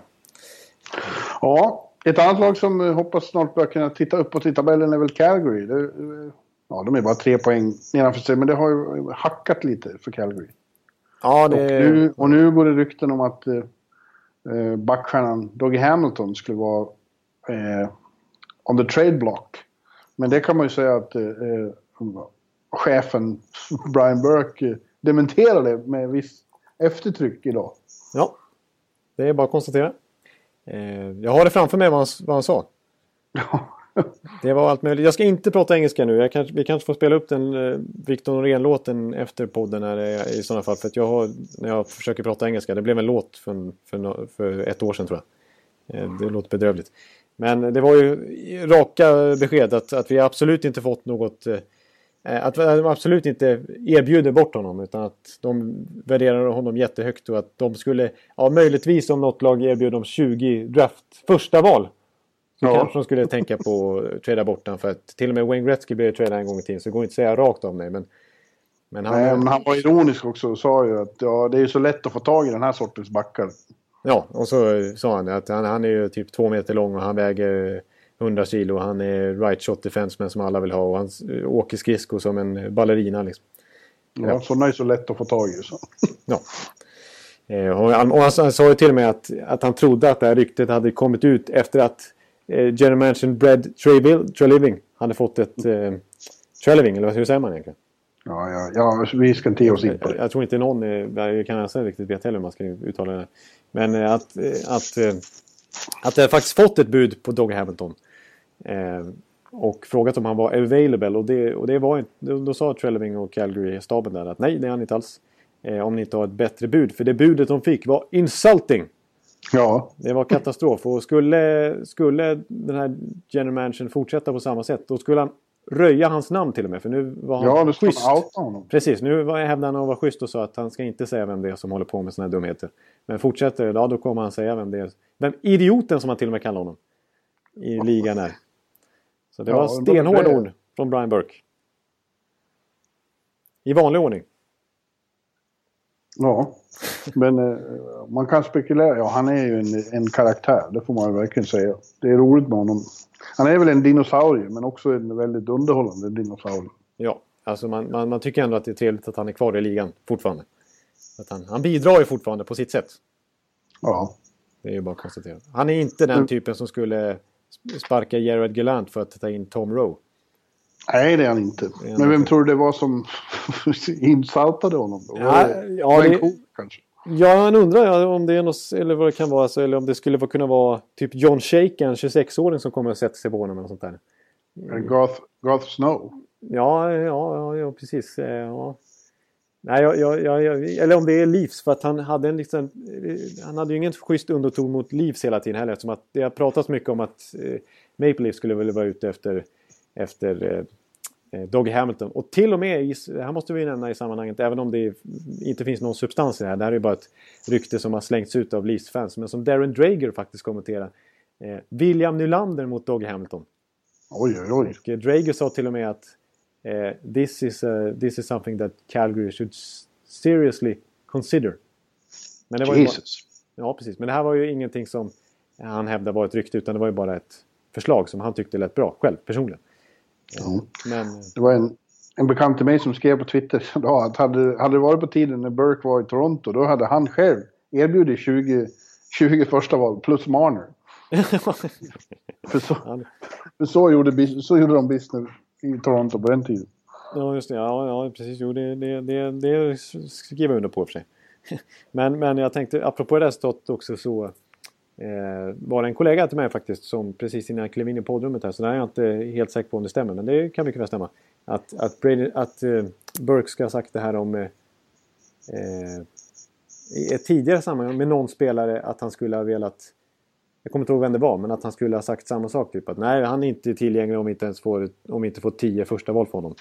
Ja, ett annat lag som eh, hoppas snart börja kunna titta uppåt i tabellen är väl Calgary. Det, eh, ja, de är bara tre poäng nedanför sig, men det har ju hackat lite för Calgary. Ja, det... och, nu, och nu går det rykten om att eh, eh backstjärnan Dougie Hamilton skulle vara eh, on the trade block. Men det kan man ju säga att eh, chefen [laughs] Brian Burke dementerade med viss eftertryck idag. Ja, det är bara att konstatera. Eh, jag har det framför mig vad han, vad han sa det var allt möjligt. Jag ska inte prata engelska nu. Kanske, vi kanske får spela upp den eh, Victor Norén-låten efter podden här, eh, i sådana fall. För att jag har, när jag försöker prata engelska, det blev en låt för, för, för ett år sedan tror jag. Eh, det låter bedrövligt. Men det var ju raka besked att, att vi absolut inte fått något Eh, eh att de absolut inte erbjuder bort honom utan att de värderar honom jättehögt och att de skulle, ja möjligtvis om något lag erbjuder dem 20 draft första val. Ja. kanske de skulle tänka på att trada bort honom för att till och med Wayne Gretzky blev tradad en gång i tiden så det går inte att säga rakt av mig. Men, men, han, Nej, men han var ironisk också och sa ju att ja, det är så lätt att få tag i den här sortens backar. Ja, och så sa han att han, han är ju typ två meter lång och han väger 100 kilo. Han är right shot defenseman som alla vill ha och han åker skridskor som en ballerina. Liksom. Ja, ja. sådana är så lätt att få tag i. Så. Ja. Eh, och han, och han, han sa ju till och med att, att han trodde att det här ryktet hade kommit ut efter att eh, General Mansion Brad Treliving hade fått ett... Eh, Treliving, eller hur säger man egentligen? Ja, ja, ja, vi ska inte ge oss in på det. Jag, jag tror inte någon i kanadensare riktigt vet heller hur man ska uttala det. Men eh, att, eh, att, eh, att det faktiskt fått ett bud på Dog Hamilton. Eh, och frågat om han var available och det, och det var inte, då, då sa Treleving och Calgary-staben där att nej det är han inte alls. Eh, om ni inte har ett bättre bud. För det budet de fick var insulting. Ja. Det var katastrof. Och skulle, skulle den här general managern fortsätta på samma sätt då skulle han röja hans namn till och med. För nu var han ja, nu schysst. Han honom. Precis, nu hävdade han att vara schysst och sa att han ska inte säga vem det är som håller på med sådana här dumheter. Men fortsätter det, ja, då kommer han säga vem det är. Vem idioten som han till och med kallar honom. I ligan är. Så det ja, var stenhårda det... ord från Brian Burke. I vanlig ordning. Ja, men eh, man kan spekulera. Ja, han är ju en, en karaktär, det får man verkligen säga. Det är roligt med honom. Han är väl en dinosaurie, men också en väldigt underhållande dinosaurie. Ja, alltså man, man, man, tycker ändå att det är trevligt att han är kvar i ligan fortfarande. Att han, han bidrar ju fortfarande på sitt sätt. Ja. Det är ju bara att konstatera. Han är inte den typen som skulle sparka Jared Gallant för att ta in Tom Rowe. Nej, det är han inte. Men vem tror du det var som [laughs] insaltade honom? Då? Ja, ja, det, kanske? Ja, han undrar om det är något, eller vad det kan vara, alltså, eller om det skulle kunna vara typ John Shaken, 26-åring som kommer att sätta sig på honom eller sånt där. Garth, Garth Snow? Ja, ja, ja, ja precis. Eh, ja. Nej, jag, jag, jag, eller om det är Leafs för att han hade en liksom, Han hade ju ingen schysst underton mot Leafs hela tiden heller eftersom att det har pratats mycket om att eh, Maple Leafs skulle väl vara ute efter, efter eh Doggy Hamilton. Och till och med, i, här måste vi nämna i sammanhanget, även om det inte finns någon substans i det här. Det här är ju bara ett rykte som har slängts ut av Leafs-fans. Men som Darren Drager faktiskt kommenterar. Eh, William Nylander mot Doggy Hamilton. Oj, oj, oj. Och eh, Drager sa till och med att Uh, this is uh, this is something that Calgary should seriously consider. Men det var Jesus. Bara, ja, precis. Men det här var ju ingenting som han hävdade var ett rykte utan det var ju bara ett förslag som han tyckte lät bra själv personligen. Mm. Men, det var en, en bekant till mig som skrev på Twitter [laughs] då, att hade, hade det varit på tiden när Burke var i Toronto då hade han själv erbjudit 20, 20 första val plus Marner. [laughs] för, så, för så, gjorde, så gjorde de business i Toronto på den tiden. Ja, just det. Ja, ja precis. Jo, det, det, det, det skriver jag under på i och för sig. [laughs] men, men jag tänkte, apropå det stått också så eh, var det en kollega till mig faktiskt som precis innan jag klev in i poddrummet här, så det är jag inte helt säker på om det stämmer, men det kan mycket väl stämma. Att, att, Brady, att eh, Burke ska ha sagt det här om eh, eh i ett tidigare sammanhang med någon spelare att han skulle ha velat jag kommer inte ihåg vem det var, men att han skulle ha sagt samma sak. Typ att nej, han är inte tillgänglig om vi inte ens får, om inte får tio första val för honom.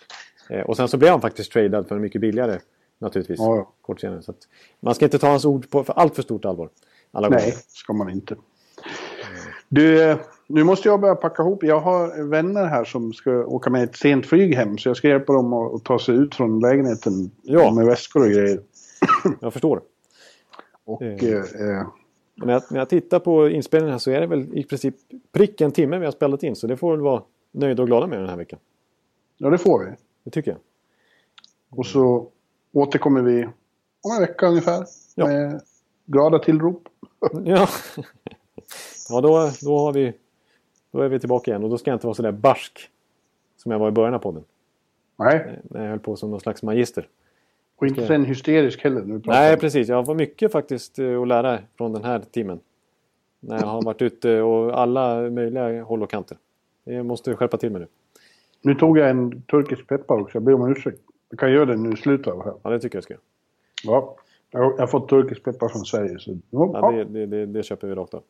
Eh, och sen så blev han faktiskt tradad för mycket billigare naturligtvis. Ja. Kort senare. Så man ska inte ta hans ord på för allt för stort allvar. Alla nej, gånger. ska man inte. Du, nu måste jag börja packa ihop. Jag har vänner här som ska åka med ett sent flyg hem. Så jag ska hjälpa dem att ta sig ut från lägenheten ja. med väskor och grejer. [clears throat] Jag förstår. Och eh, eh När jag, när jag tittar på inspelningen här så är det väl i princip prick en timme vi har spelat in. Så det får väl vara nöjda och glada med den här veckan. Ja, det får vi. Det tycker jag. Och så återkommer vi om en vecka ungefär. Ja. Med glada tillrop. Ja, ja då, då, har vi, då är vi tillbaka igen. Och då ska jag inte vara sådär barsk som jag var i början av podden. Nej, När jag höll på som någon slags magister. och inte sen hysterisk heller. Nu Nej, precis. Jag har mycket faktiskt eh, att lära från den här timmen. När jag har varit ute och alla möjliga håll och kanter. Jag måste skärpa till mig nu. Nu tog jag en turkisk peppar också. Jag ber om ursäkt. Jag kan göra det nu i slutet av här. Ja, det tycker jag ska. Ja. Jag har fått turkisk peppar från Sverige. Så, ja, det, det, det, det köper vi rakt av.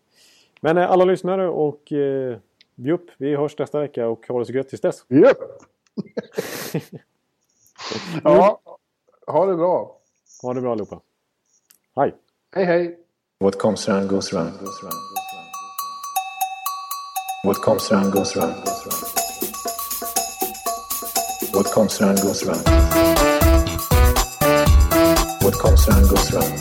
Men eh, alla lyssnare och eh, Bjupp, vi hörs nästa vecka och ha det så gött tills dess. Japp. [laughs] ja, ha det bra. Ha det bra allihopa. Hej! Hej, hej. What comes around goes around. What comes around goes around. What comes around goes around. What comes around goes around.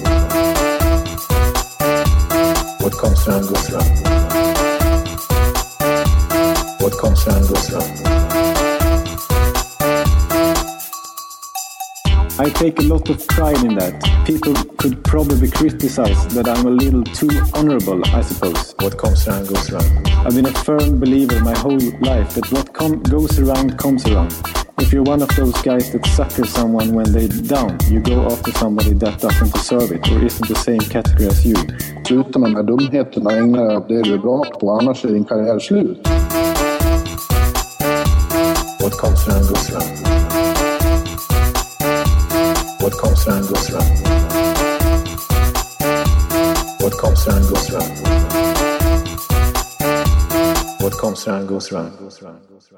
What comes around goes around. What comes around goes around. I take a lot of pride in that. People could probably criticize that I'm a little too honorable, I suppose. What comes around goes around. I've been a firm believer my whole life that what com- goes around comes around. If you're one of those guys that sucker someone when they're down, you go after somebody that doesn't deserve it or isn't the same category as you. Sluta med de här dumheterna och ägna dig åt det du är bra på. Annars är din karriär slut. What comes around goes around. What comes around goes around. What comes around goes around. What comes around goes around. Around. Goes around.